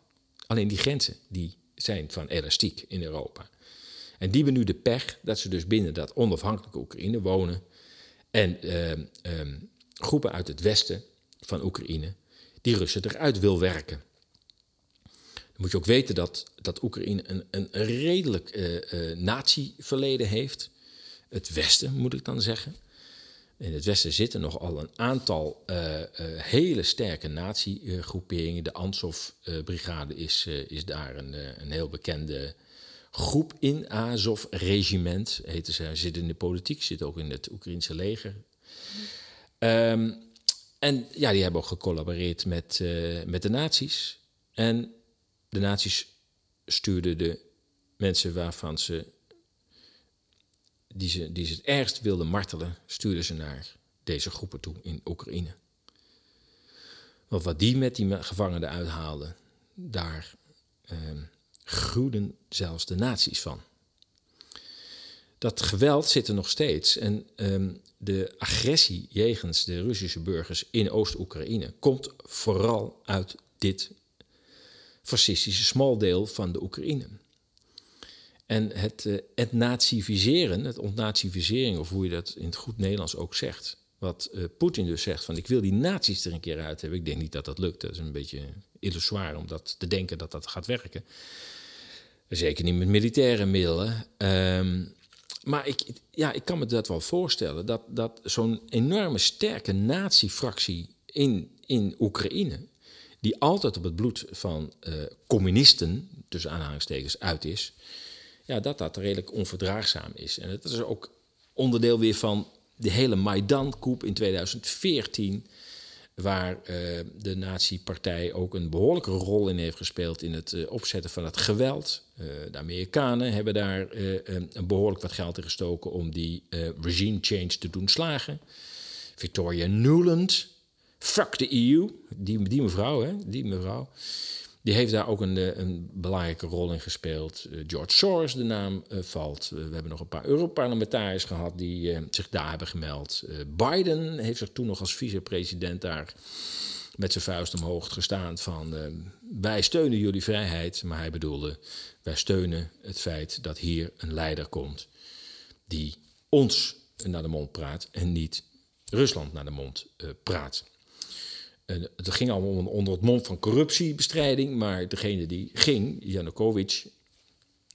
Alleen die grenzen die zijn van elastiek in Europa. En die hebben nu de pech dat ze dus binnen dat onafhankelijke Oekraïne wonen. En uh, um, groepen uit het westen van Oekraïne die Russen eruit wil werken moet je ook weten dat, dat Oekraïne een, een, redelijk uh, uh, natieverleden heeft. Het Westen, moet ik dan zeggen. In het Westen zitten nogal een aantal uh, hele sterke natiegroeperingen. De Ansov-brigade is, is daar een, een heel bekende groep in. Azov-regiment heten ze. Zitten in de politiek, zitten ook in het Oekraïnse leger. Um, en ja, die hebben ook gecollaboreerd met, met de nazi's. En de nazi's stuurden de mensen waarvan ze die, ze, die ze het ergst wilden martelen, stuurden ze naar deze groepen toe in Oekraïne. Wat die met die gevangenen uithaalden, daar eh, gruwden zelfs de naties van. Dat geweld zit er nog steeds. En um, de agressie jegens de Russische burgers in Oost-Oekraïne komt vooral uit dit fascistische smaldeel van de Oekraïne. En het uh, etnativiseren, het ontnativisering, of hoe je dat in het goed Nederlands ook zegt, wat uh, Poetin dus zegt van ik wil die naties er een keer uit hebben. Ik denk niet dat dat lukt. Dat is een beetje illusoir om dat te denken dat dat gaat werken. Zeker niet met militaire middelen. Um, maar ik, ja, ik kan me dat wel voorstellen. Dat, dat zo'n enorme sterke natiefractie in, in Oekraïne. die altijd op het bloed van uh, communisten. tussen aanhalingstekens uit is. Ja, dat dat redelijk onverdraagzaam is. En dat is ook onderdeel weer van de hele Maidan-koep in 2014 waar uh, de nazi-partij ook een behoorlijke rol in heeft gespeeld in het uh, opzetten van het geweld. Uh, de Amerikanen hebben daar een behoorlijk wat geld in gestoken om die regime change te doen slagen. Victoria Nuland, fuck the EU, die, die mevrouw, hè, die mevrouw. Die heeft daar ook een, eh, een belangrijke rol in gespeeld. Uh, George Soros, de naam uh, valt. We hebben nog een paar Europarlementariërs gehad die zich daar hebben gemeld. Biden heeft zich toen nog als vicepresident daar met zijn vuist omhoog gestaan van... wij steunen jullie vrijheid, maar hij bedoelde... wij steunen het feit dat hier een leider komt die ons naar de mond praat en niet Rusland naar de mond praat het ging allemaal onder het mond van corruptiebestrijding, maar degene die ging, Janukovic,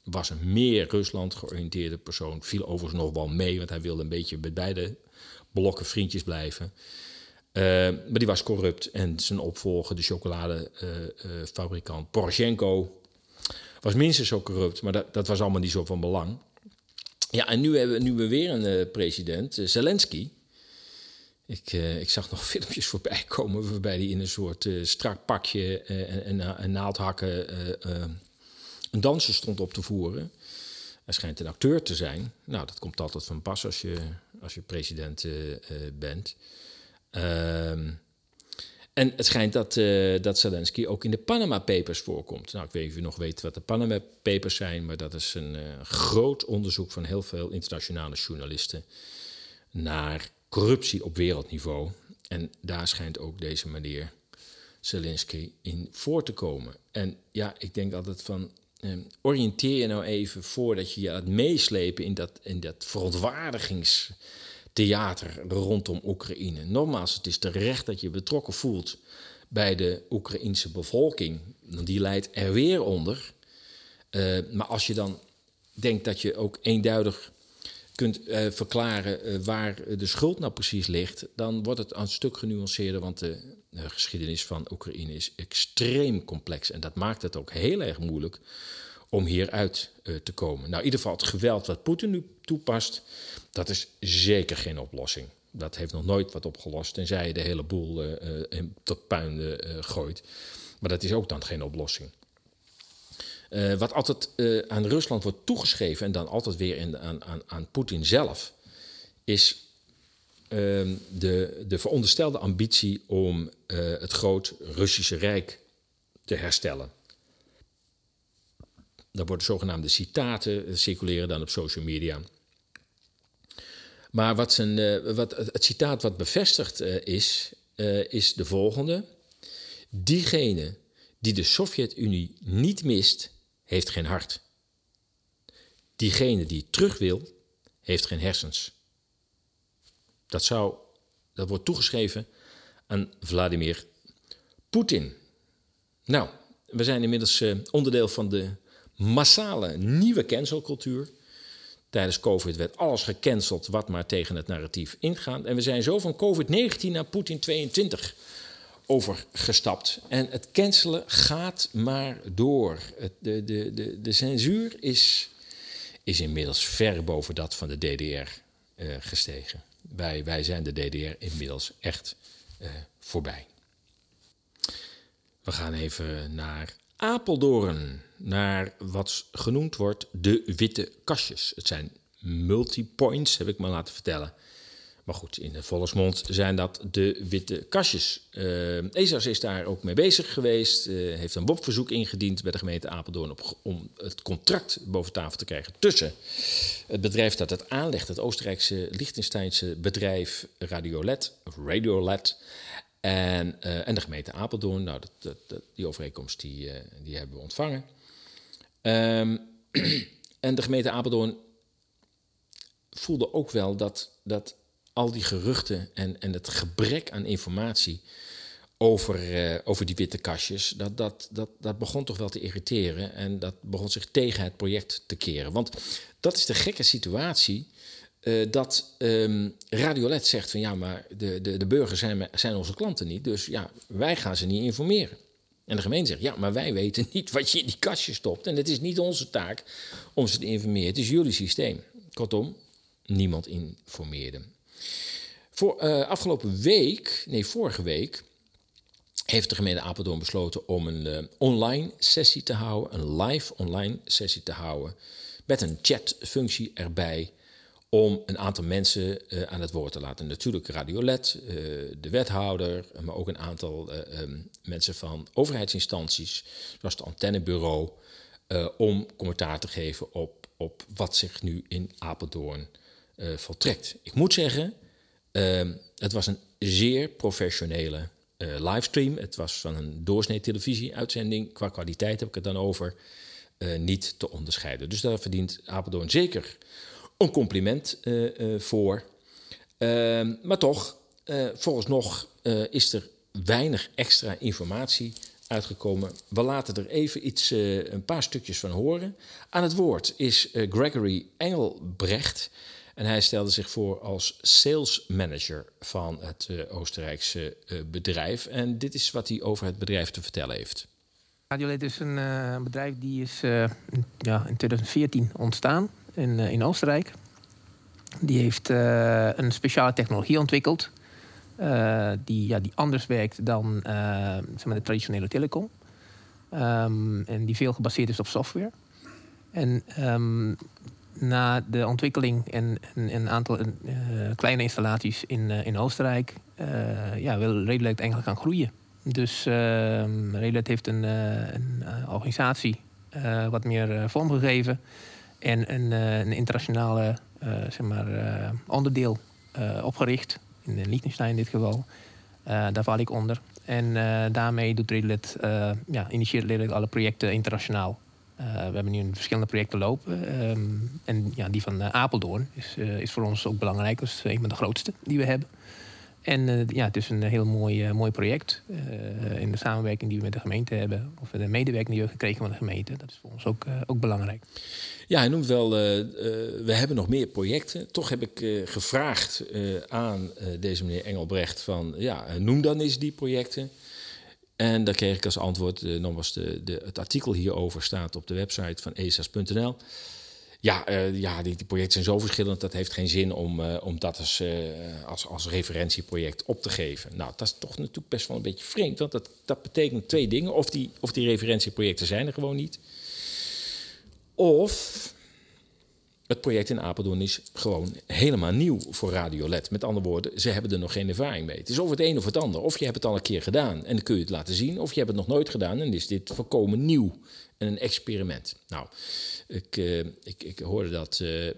was een meer Rusland georiënteerde persoon. Viel overigens nog wel mee, want hij wilde een beetje met beide blokken vriendjes blijven. Uh, maar die was corrupt en zijn opvolger, de chocoladefabrikant Poroshenko, was minstens zo corrupt, maar dat, dat, was allemaal niet zo van belang. Ja, en nu hebben we, nu we weer een eh, president, Zelensky. Ik, uh, ik zag nog filmpjes voorbij komen waarbij hij in een soort uh, strak pakje en, en naaldhakken een danser stond op te voeren. Hij schijnt een acteur te zijn. Nou, dat komt altijd van pas als je, als je president bent. Ehm, en het schijnt dat, dat Zelensky ook in de Panama Papers voorkomt. Nou, ik weet niet of u nog weet wat de Panama Papers zijn, maar dat is een groot onderzoek van heel veel internationale journalisten naar corruptie op wereldniveau. En daar schijnt ook deze meneer Zelensky in voor te komen. En ja, ik denk altijd van. Eh, oriënteer je nou even voordat je je laat meeslepen in dat, in dat verontwaardigingstheater rondom Oekraïne. Nogmaals, het is terecht dat je betrokken voelt bij de Oekraïense bevolking. Die leidt er weer onder. Uh, maar als je dan denkt dat je ook eenduidig kunt uh, verklaren uh, waar de schuld nou precies ligt, dan wordt het een stuk genuanceerder, want de uh, geschiedenis van Oekraïne is extreem complex. En dat maakt het ook heel erg moeilijk om hieruit te komen. Nou, in ieder geval het geweld wat Poetin nu toepast, dat is zeker geen oplossing. Dat heeft nog nooit wat opgelost, tenzij je de hele boel tot puin gooit. Maar dat is ook dan geen oplossing. Uh, wat altijd uh, aan Rusland wordt toegeschreven en dan altijd weer aan, aan, aan Poetin zelf, is uh, de, de veronderstelde ambitie om eh, het groot Russische Rijk te herstellen. Daar worden zogenaamde citaten circuleren dan op social media. Maar wat zijn, wat, het citaat wat bevestigd is, is de volgende. Diegene die de Sovjet-Unie niet mist, heeft geen hart. Diegene die terug wil, heeft geen hersens. Dat, zou, dat wordt toegeschreven aan Vladimir Poetin. Nou, we zijn inmiddels uh, onderdeel van de massale nieuwe cancelcultuur. Tijdens COVID werd alles gecanceld wat maar tegen het narratief ingaat. En we zijn zo van COVID-19 naar Poetin 22 overgestapt. En het cancelen gaat maar door. Het, de, de, de, de censuur is, is inmiddels ver boven dat van de DDR eh, gestegen. Wij, wij zijn de DDR inmiddels echt uh, voorbij. We gaan even naar Apeldoorn, naar wat genoemd wordt de witte kastjes. Het zijn multipoints, heb ik me laten vertellen. Maar goed, in de volksmond zijn dat de witte kastjes. Uh, ESAS is daar ook mee bezig geweest. Uh, heeft een WOP-verzoek ingediend bij de gemeente Apeldoorn... Om het contract boven tafel te krijgen tussen het bedrijf dat het aanlegt... het Oostenrijkse Liechtensteinse bedrijf Radiolet, of Radiolet... En, uh, en de gemeente Apeldoorn. Nou, dat, die overeenkomst die, die hebben we ontvangen. Um, en de gemeente Apeldoorn voelde ook wel dat... dat al die geruchten en, en het gebrek aan informatie over, uh, over die witte kastjes, dat, dat, dat, dat begon toch wel te irriteren en dat begon zich tegen het project te keren. Want dat is de gekke situatie. Uh, dat um, Radiolet zegt van ja, maar de, de, de burgers zijn, zijn onze klanten niet, dus ja, wij gaan ze niet informeren. En de gemeente zegt ja, maar wij weten niet wat je in die kastjes stopt en het is niet onze taak om ze te informeren, het is jullie systeem. Kortom, niemand informeerde. Voor, uh, afgelopen week, nee, vorige week, heeft de gemeente Apeldoorn besloten om een uh, online sessie te houden, een live online sessie te houden, met een chatfunctie erbij, om een aantal mensen uh, aan het woord te laten. Natuurlijk Radiolet, de wethouder, maar ook een aantal um, mensen van overheidsinstanties, zoals het antennebureau, om commentaar te geven op, op wat zich nu in Apeldoorn voltrekt. Ik moet zeggen, Uh, het was een zeer professionele uh, livestream. Het was van een doorsnee televisieuitzending. Qua kwaliteit heb ik het dan over. Uh, niet te onderscheiden. Dus daar verdient Apeldoorn zeker een compliment uh, voor. Ehm, maar toch, volgens nog is er weinig extra informatie uitgekomen. We laten er even iets, een paar stukjes van horen. Aan het woord is Gregory Engelbrecht. En hij stelde zich voor als sales manager van het uh, Oostenrijkse uh, bedrijf. En dit is wat hij over het bedrijf te vertellen heeft. Radiolet is een uh, bedrijf die is ja, in 2014 ontstaan in, in Oostenrijk. Die heeft een speciale technologie ontwikkeld. die, ja, die anders werkt dan zeg maar de traditionele telecom. Um, en die veel gebaseerd is op software. En um, na de ontwikkeling en een aantal uh, kleine installaties in, uh, in Oostenrijk, uh, ja, Redelijk eigenlijk gaan groeien. Dus Redelijk heeft een, een organisatie wat meer vorm gegeven en een, een internationale zeg maar, onderdeel opgericht, in Liechtenstein in dit geval. daar val ik onder. En daarmee doet Redelijk, ja, initieert Redelijk alle projecten internationaal. Uh, we hebben nu verschillende projecten lopen. Um, en ja, die van uh, Apeldoorn is, uh, is voor ons ook belangrijk. Dat is een van de grootste die we hebben. En ja, het is een heel mooi, mooi project. in de samenwerking die we met de gemeente hebben, of de medewerking die we gekregen van de gemeente, dat is voor ons ook, ook belangrijk. Ja, hij noemt wel, we hebben nog meer projecten. Toch heb ik gevraagd aan deze meneer Engelbrecht van, ja, noem dan eens die projecten. En daar kreeg ik als antwoord, uh, nogmaals, de, de, het artikel hierover staat op de website van esas.nl. Ja, uh, ja die, projecten zijn zo verschillend, dat heeft geen zin om, uh, om dat als, als, als referentieproject op te geven. Nou, dat is toch natuurlijk best wel een beetje vreemd, want dat, dat betekent twee dingen. Of die, of die referentieprojecten zijn er gewoon niet. Of het project in Apeldoorn is gewoon helemaal nieuw voor Radiolet. Met andere woorden, ze hebben er nog geen ervaring mee. Het is of het een of het ander. Of je hebt het al een keer gedaan en dan kun je het laten zien. Of je hebt het nog nooit gedaan en is dit volkomen nieuw. En een experiment. Nou, ik, uh, ik, ik hoorde dat... Uh, uh,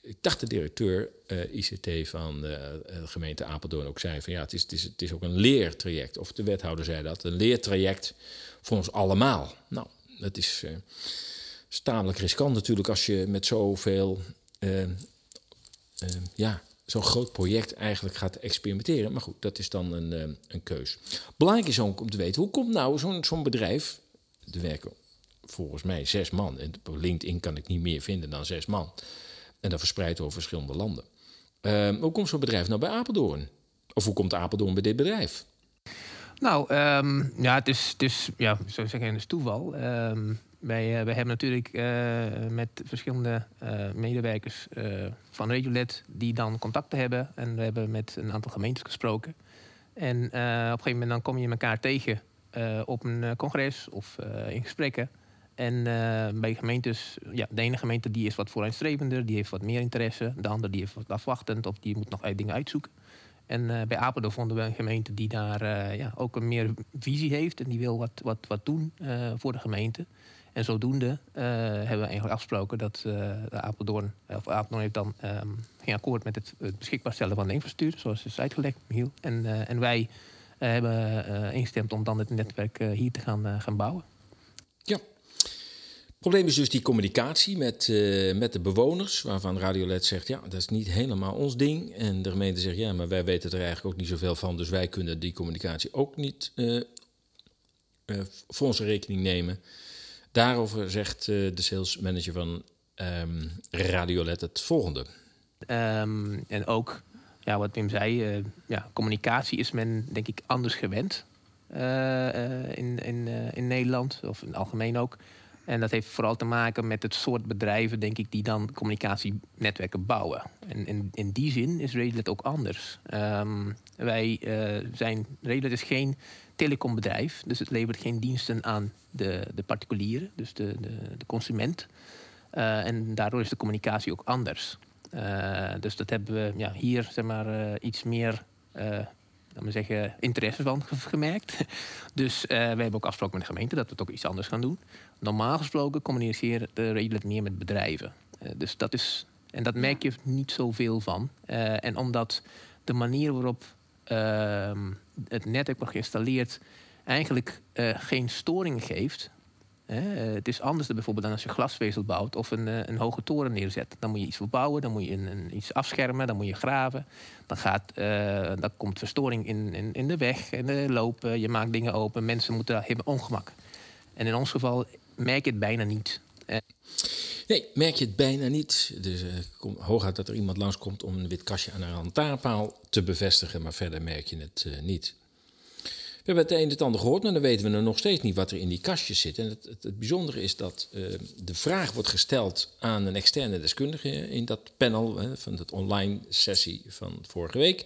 ik dacht de directeur ICT van de gemeente Apeldoorn ook zei van ja, het is, het, is, het is ook een leertraject. Of de wethouder zei dat, een leertraject voor ons allemaal. Nou, dat is is tamelijk riskant natuurlijk als je met zoveel, uh, ja, zo'n groot project eigenlijk gaat experimenteren. Maar goed, dat is dan een, uh, een keus. Belangrijk is ook om te weten, hoe komt nou zo'n zo'n bedrijf, er werken volgens mij zes man, en op LinkedIn kan ik niet meer vinden dan zes man, en dat verspreid over verschillende landen. Ehm, hoe komt zo'n bedrijf nou bij Apeldoorn? Of hoe komt Apeldoorn bij dit bedrijf? Nou, um, ja, het is, het is ja, zou zeggen, het is toeval. Um, uh, wij hebben natuurlijk uh, met verschillende uh, medewerkers van Regiolet die dan contacten hebben. En we hebben met een aantal gemeentes gesproken. En op een gegeven moment dan kom je elkaar tegen op een congres of in gesprekken. en bij gemeentes, ja, de ene gemeente die is wat vooruitstrevender, die heeft wat meer interesse. De andere die heeft wat afwachtend of die moet nog dingen uitzoeken. En bij Apeldoorn vonden we een gemeente die daar ja, ook een meer visie heeft en die wil wat, wat, wat doen voor de gemeente. En zodoende hebben we eigenlijk afgesproken dat de Apeldoorn, of Apeldoorn heeft dan um, geen akkoord met het, beschikbaar stellen van de infrastructuur, zoals is uitgelegd, Michiel. En, en wij hebben ingestemd om dan het netwerk hier te gaan, gaan bouwen. Ja. Het probleem is dus die communicatie met, met de bewoners, waarvan Radiolet zegt, ja, dat is niet helemaal ons ding. En de gemeente zegt, ja, maar wij weten er eigenlijk ook niet zoveel van, dus wij kunnen die communicatie ook niet voor onze rekening nemen. Daarover zegt de sales manager van um, Radiolet het volgende. Um, en ook ja, wat Wim zei, uh, ja, communicatie is men denk ik anders gewend uh, in, in, in Nederland, of in het algemeen ook. En dat heeft vooral te maken met het soort bedrijven, denk ik, die dan communicatienetwerken bouwen. En in, in die zin is Redlet ook anders. Um, wij zijn, Redlet is geen telecombedrijf, dus het levert geen diensten aan de, de particulieren, dus de, de, de consument. en daardoor is de communicatie ook anders. Uh, dus dat hebben we ja, hier zeg maar, uh, iets meer we zeggen, interesse van gemerkt. dus we hebben ook afgesproken met de gemeente dat we het ook iets anders gaan doen. Normaal gesproken communiceren we redelijk meer met bedrijven. dus dat is, en dat merk je niet zoveel van. en omdat de manier waarop ehm, het netwerk wordt geïnstalleerd eigenlijk geen storing geeft eh, het is anders dan bijvoorbeeld als je glasvezel bouwt of een, eh, een hoge toren neerzet. Dan moet je iets verbouwen, dan moet je een, iets afschermen, dan moet je graven. Dan, gaat, uh, dan komt verstoring in, in, de weg, de loop. je maakt dingen open, mensen moeten hebben ongemak. En in ons geval merk je het bijna niet. Nee, merk je het bijna niet. Dus uh, hooguit dat er iemand langskomt om een wit kastje aan een lantaarnpaal te bevestigen, maar verder merk je het uh, niet. We hebben het een en ander gehoord, maar dan weten we nog steeds niet wat er in die kastjes zit. En het, het, bijzondere is dat uh, de vraag wordt gesteld aan een externe deskundige in dat panel van de online sessie van vorige week.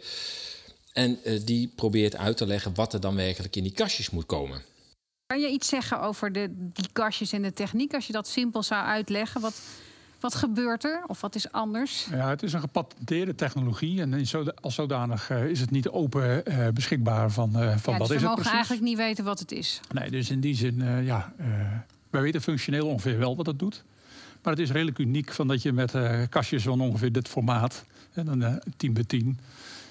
En die probeert uit te leggen wat er dan werkelijk in die kastjes moet komen. Kan je iets zeggen over de, die kastjes en de techniek, als je dat simpel zou uitleggen? Wat, wat gebeurt er of wat is anders? Ja, het is een gepatenteerde technologie en als zodanig uh, is het niet open uh, beschikbaar van, uh, van ja, dus wat is het precies. we mogen eigenlijk niet weten wat het is. Nee, dus in die zin, ja, wij weten functioneel ongeveer wel wat het doet. Maar het is redelijk uniek van dat je met kastjes van ongeveer dit formaat, dan 10 bij 10,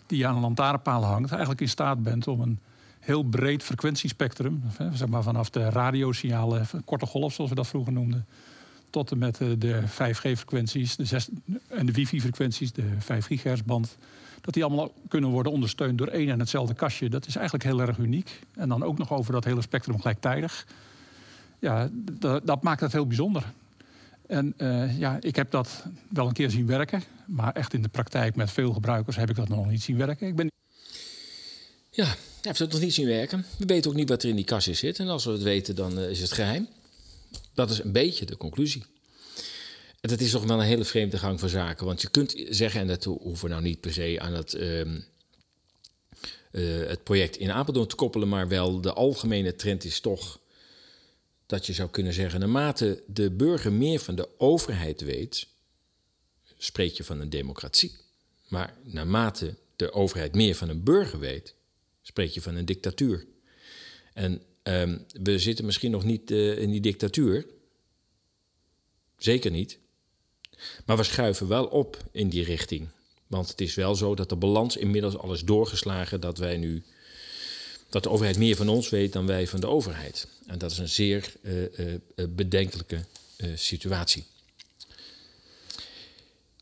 die je aan een lantaarnpaal hangt, eigenlijk in staat bent om een heel breed frequentiespectrum, zeg maar vanaf de radiosignalen, korte golf zoals we dat vroeger noemden, tot en met eh, de 5G-frequenties de en de wifi-frequenties, de 5 gigahertz-band. Dat die allemaal kunnen worden ondersteund door één en hetzelfde kastje. Dat is eigenlijk heel erg uniek. En dan ook nog over dat hele spectrum gelijktijdig. Ja, dat maakt het heel bijzonder. En uh, ja, ik heb dat wel een keer zien werken. Maar echt in de praktijk met veel gebruikers heb ik dat nog niet zien werken. Ik ben... Ja, hij heeft het nog niet zien werken. We weten ook niet wat er in die kastjes zit. En als we het weten, dan uh, is het geheim. Dat is een beetje de conclusie. En dat is toch wel een hele vreemde gang van zaken. Want je kunt zeggen, en dat hoeven we nou niet per se aan het, uh, uh, het project in Apeldoorn te koppelen, maar wel de algemene trend is toch dat je zou kunnen zeggen, naarmate de burger meer van de overheid weet, spreek je van een democratie. Maar naarmate de overheid meer van een burger weet, spreek je van een dictatuur. En Um, we zitten misschien nog niet uh, in die dictatuur. Zeker niet. Maar we schuiven wel op in die richting. Want het is wel zo dat de balans inmiddels al is doorgeslagen dat wij nu. dat de overheid meer van ons weet dan wij van de overheid. En dat is een zeer uh, uh, bedenkelijke situatie.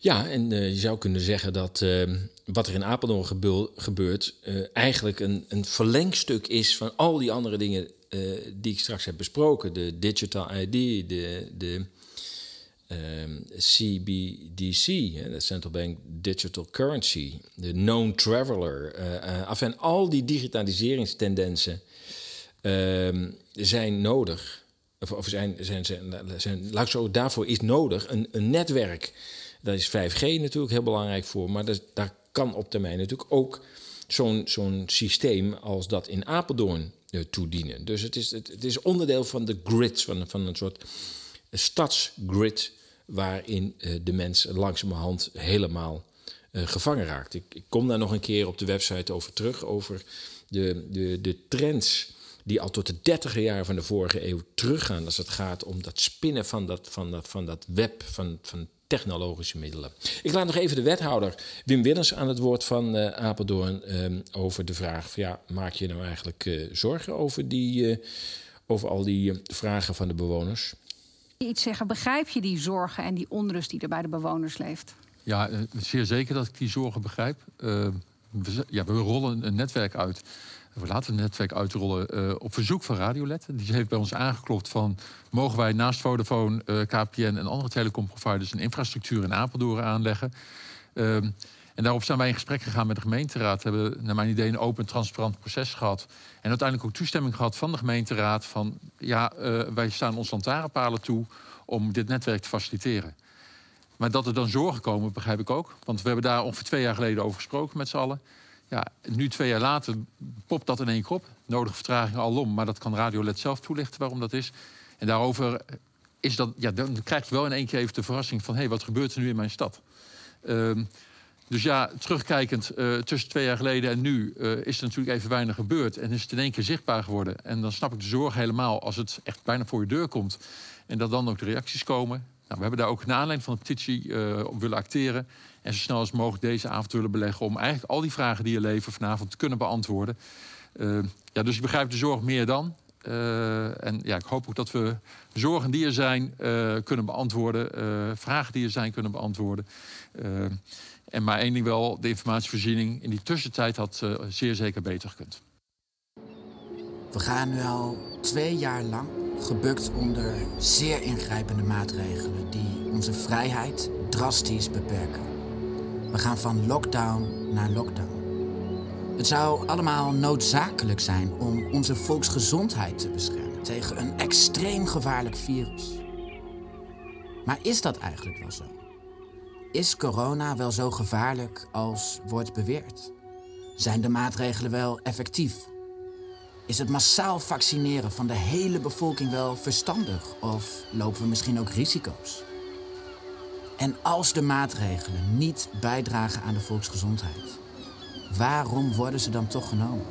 Ja, en je zou kunnen zeggen dat ehm, wat er in Apeldoorn gebeurt, uh, eigenlijk een, een verlengstuk is van al die andere dingen uh, die ik straks heb besproken. De Digital ID, de, de CBDC, de Central Bank Digital Currency, de Known Traveler. Uh, en al die digitaliseringstendensen ehm, zijn nodig. Of, of zijn, zijn, zijn, zijn, ik zo, daarvoor is nodig een, een netwerk. Daar is 5G natuurlijk heel belangrijk voor, maar dat, daar kan op termijn natuurlijk ook zo'n zo'n systeem als dat in Apeldoorn toedienen. Dus het is, het, is onderdeel van de grid, van, van een soort stadsgrid, waarin de mens langzamerhand helemaal gevangen raakt. Ik, ik, kom daar nog een keer op de website over terug, over de, de, de trends die al tot de dertiger jaren van de vorige eeuw teruggaan als het gaat om dat spinnen van dat, van dat, van dat web van, van technologische middelen. Ik laat nog even de wethouder Wim Willens aan het woord van uh, Apeldoorn uh, over de vraag: van, ja, maak je nou eigenlijk uh, zorgen over, die, over al die vragen van de bewoners? Iets zeggen, begrijp je die zorgen en die onrust die er bij de bewoners leeft? Ja, zeer zeker dat ik die zorgen begrijp. we, ja, we rollen een netwerk uit we laten het netwerk uitrollen uh, op verzoek van Radiolet. Die heeft bij ons aangeklopt van... mogen wij naast Vodafone, uh, KPN en andere telecomproviders... een infrastructuur in Apeldoorn aanleggen. Uh, en daarop zijn wij in gesprek gegaan met de gemeenteraad. We hebben naar mijn idee een open transparant proces gehad. En uiteindelijk ook toestemming gehad van de gemeenteraad... van ja, uh, wij staan ons lantaarnpalen toe om dit netwerk te faciliteren. Maar dat er dan zorgen komen, begrijp ik ook. Want we hebben daar ongeveer twee jaar geleden over gesproken met z'n allen. Ja, nu twee jaar later popt dat in één keer op. Nodige vertraging alom, maar dat kan Radiolet zelf toelichten waarom dat is. En daarover is dat, ja, dan krijg je wel in één keer even de verrassing van... hé, hey, wat gebeurt er nu in mijn stad? Um, dus ja, terugkijkend uh, tussen twee jaar geleden en nu... Uh, is er natuurlijk even weinig gebeurd en is het in één keer zichtbaar geworden. En dan snap ik de zorg helemaal als het echt bijna voor je deur komt... en dat dan ook de reacties komen. Nou, we hebben daar ook naar aanleiding van de petitie uh, op willen acteren... En zo snel als mogelijk deze avond willen beleggen om eigenlijk al die vragen die je leven vanavond te kunnen beantwoorden. Uh, ja, dus ik begrijp de zorg meer dan. Uh, en ja, ik hoop ook dat we zorgen die er zijn kunnen beantwoorden, vragen die er zijn kunnen beantwoorden. en maar één ding wel, de informatievoorziening in die tussentijd had zeer zeker beter gekund. We gaan nu al twee jaar lang gebukt onder zeer ingrijpende maatregelen die onze vrijheid drastisch beperken. We gaan van lockdown naar lockdown. Het zou allemaal noodzakelijk zijn om onze volksgezondheid te beschermen tegen een extreem gevaarlijk virus. Maar is dat eigenlijk wel zo? Is corona wel zo gevaarlijk als wordt beweerd? Zijn de maatregelen wel effectief? Is het massaal vaccineren van de hele bevolking wel verstandig of lopen we misschien ook risico's? En als de maatregelen niet bijdragen aan de volksgezondheid, waarom worden ze dan toch genomen?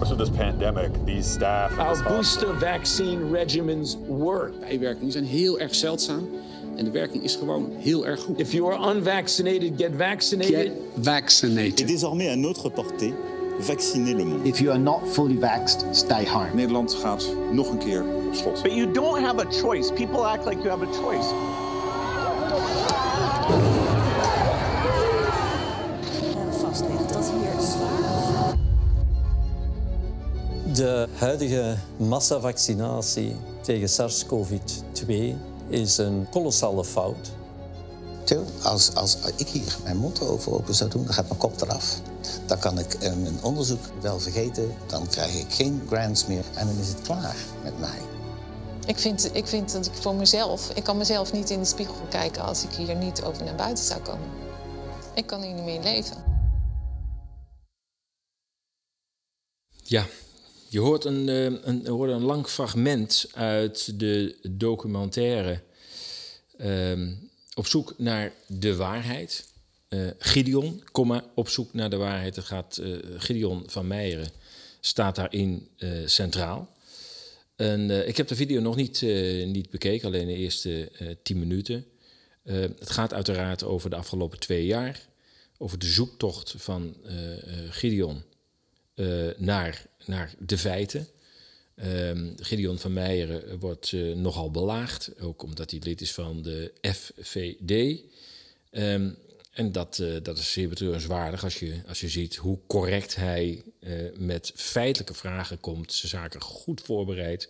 Of this pandemic, these staff. Our booster vaccine regimens work. Bijwerkingen zijn heel erg zeldzaam en de werking is gewoon heel erg goed. If you are unvaccinated, get vaccinated. Get vaccinated. Et désormais à notre portée, vacciner le monde. If you are not fully vaxxed, stay home. Nederland gaat nog een keer op slot. But you don't have a choice. People act like you have a choice. De huidige massavaccinatie tegen SARS-CoV-2 is een kolossale fout. Til, als, als ik hier mijn mond over open zou doen, dan gaat mijn kop eraf. Dan kan ik mijn onderzoek wel vergeten, dan krijg ik geen grants meer en dan is het klaar met mij. Ik vind, ik vind dat ik voor mezelf, ik kan mezelf niet in de spiegel kijken als ik hier niet over naar buiten zou komen. Ik kan hier niet meer leven. Ja, je hoort een, een, hoort een lang fragment uit de documentaire um, Op zoek naar de waarheid. Uh, Gideon, komma, op zoek naar de waarheid. Het gaat, uh, Gideon van Meijeren staat daarin uh, centraal. En, ik heb de video nog niet, niet bekeken, alleen de eerste tien minuten. het gaat uiteraard over de afgelopen twee jaar. Over de zoektocht van Gideon naar naar de feiten. Um, Gideon van Meijeren wordt nogal belaagd, ook omdat hij lid is van de FVD. Um, en dat, uh, dat is zeer betreurenswaardig als je, als je ziet hoe correct hij uh, met feitelijke vragen komt, zijn zaken goed voorbereidt.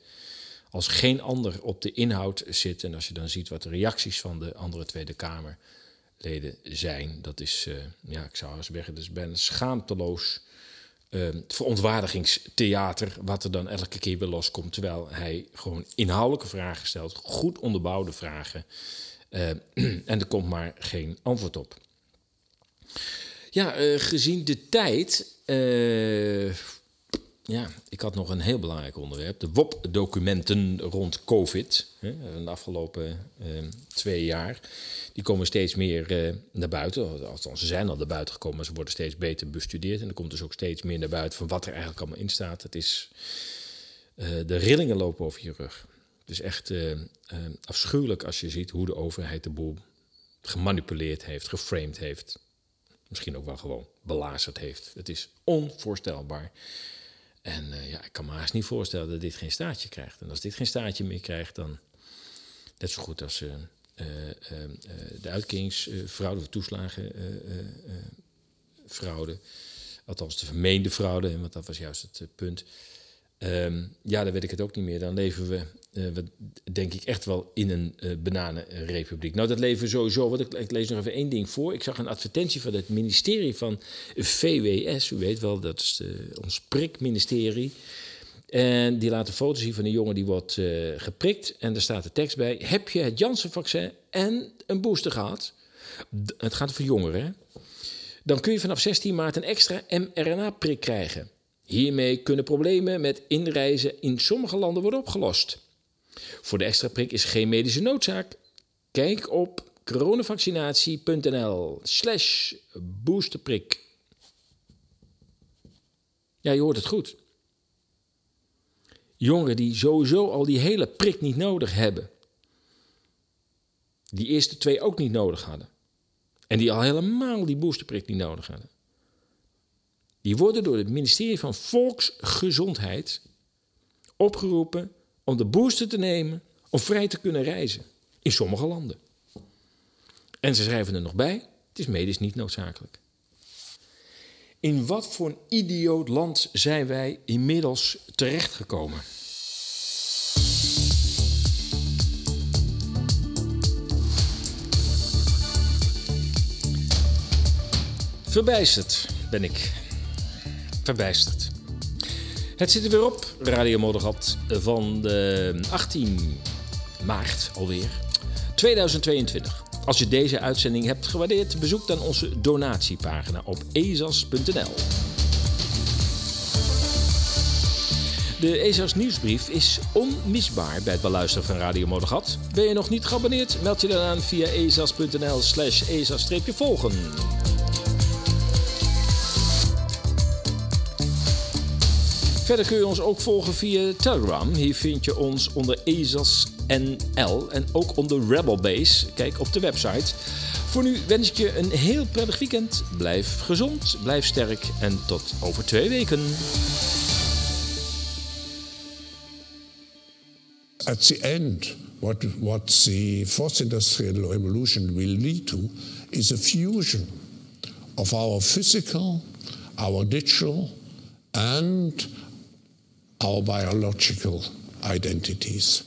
Als geen ander op de inhoud zit en als je dan ziet wat de reacties van de andere Tweede Kamerleden zijn, dat is, ja, ik zou eens zeggen, is bijna schaamteloos uh, verontwaardigingstheater, wat er dan elke keer weer loskomt, terwijl hij gewoon inhoudelijke vragen stelt, goed onderbouwde vragen, uh, en er komt maar geen antwoord op. Ja, uh, gezien de tijd ja, ik had nog een heel belangrijk onderwerp. De WOP-documenten rond COVID. Hè, de afgelopen eh, twee jaar. Die komen steeds meer eh, naar buiten. Althans, ze zijn al naar buiten gekomen, maar ze worden steeds beter bestudeerd. En er komt dus ook steeds meer naar buiten van wat er eigenlijk allemaal in staat. Het is, eh, de rillingen lopen over je rug. Het is echt eh, eh, afschuwelijk als je ziet hoe de overheid de boel gemanipuleerd heeft, geframed heeft. Misschien ook wel gewoon belazerd heeft. Het is onvoorstelbaar. En eh, ja, ik kan me haast niet voorstellen dat dit geen staartje krijgt. En als dit geen staartje meer krijgt, dan net zo goed als eh, de uitkeringsfraude of toeslagenfraude. Althans, de vermeende fraude, want dat was juist het punt. Ehm, ja, dan weet ik het ook niet meer. Dan leven we, eh, we denk ik, echt wel in een eh, bananenrepubliek. Nou, dat leven sowieso. Want ik, lees nog even één ding voor. Ik zag een advertentie van het ministerie van VWS. U weet wel, dat is de, ons prikministerie. En die laat een foto zien van een jongen die wordt eh, geprikt. En daar staat de tekst bij. Heb je het Janssen-vaccin en een booster gehad? Het gaat voor jongeren? Dan kun je vanaf 16 maart een extra mRNA-prik krijgen. Hiermee kunnen problemen met inreizen in sommige landen worden opgelost. Voor de extra prik is geen medische noodzaak. Kijk op coronavaccinatie.nl slash boosterprik. Ja, je hoort het goed. Jongeren die sowieso al die hele prik niet nodig hebben. Die eerste twee ook niet nodig hadden. En die al helemaal die boosterprik niet nodig hadden. Die worden door het ministerie van Volksgezondheid opgeroepen om de booster te nemen om vrij te kunnen reizen. In sommige landen. En ze schrijven er nog bij, het is medisch niet noodzakelijk. In wat voor een idioot land zijn wij inmiddels terechtgekomen? Verbijsterd ben ik. Verbijsterd. Het zit er weer op, Radio Moddergat, van de 18 maart alweer, 2022. Als je deze uitzending hebt gewaardeerd, bezoek dan onze donatiepagina op ezas.nl. De ESA's nieuwsbrief is onmisbaar bij het beluisteren van Radio Moddergat. Ben je nog niet geabonneerd? Meld je dan aan via ezas.nl slash ezas-volgen. Verder kun je ons ook volgen via Telegram. Hier vind je ons onder ESAS.nl en ook onder Rebel Base. Kijk op de website. Voor nu wens ik je een heel prettig weekend. Blijf gezond, blijf sterk en tot over twee weken. At the end, what, what the fourth industrial revolution will lead to is a fusion of our physical, our digital, and our biological identities.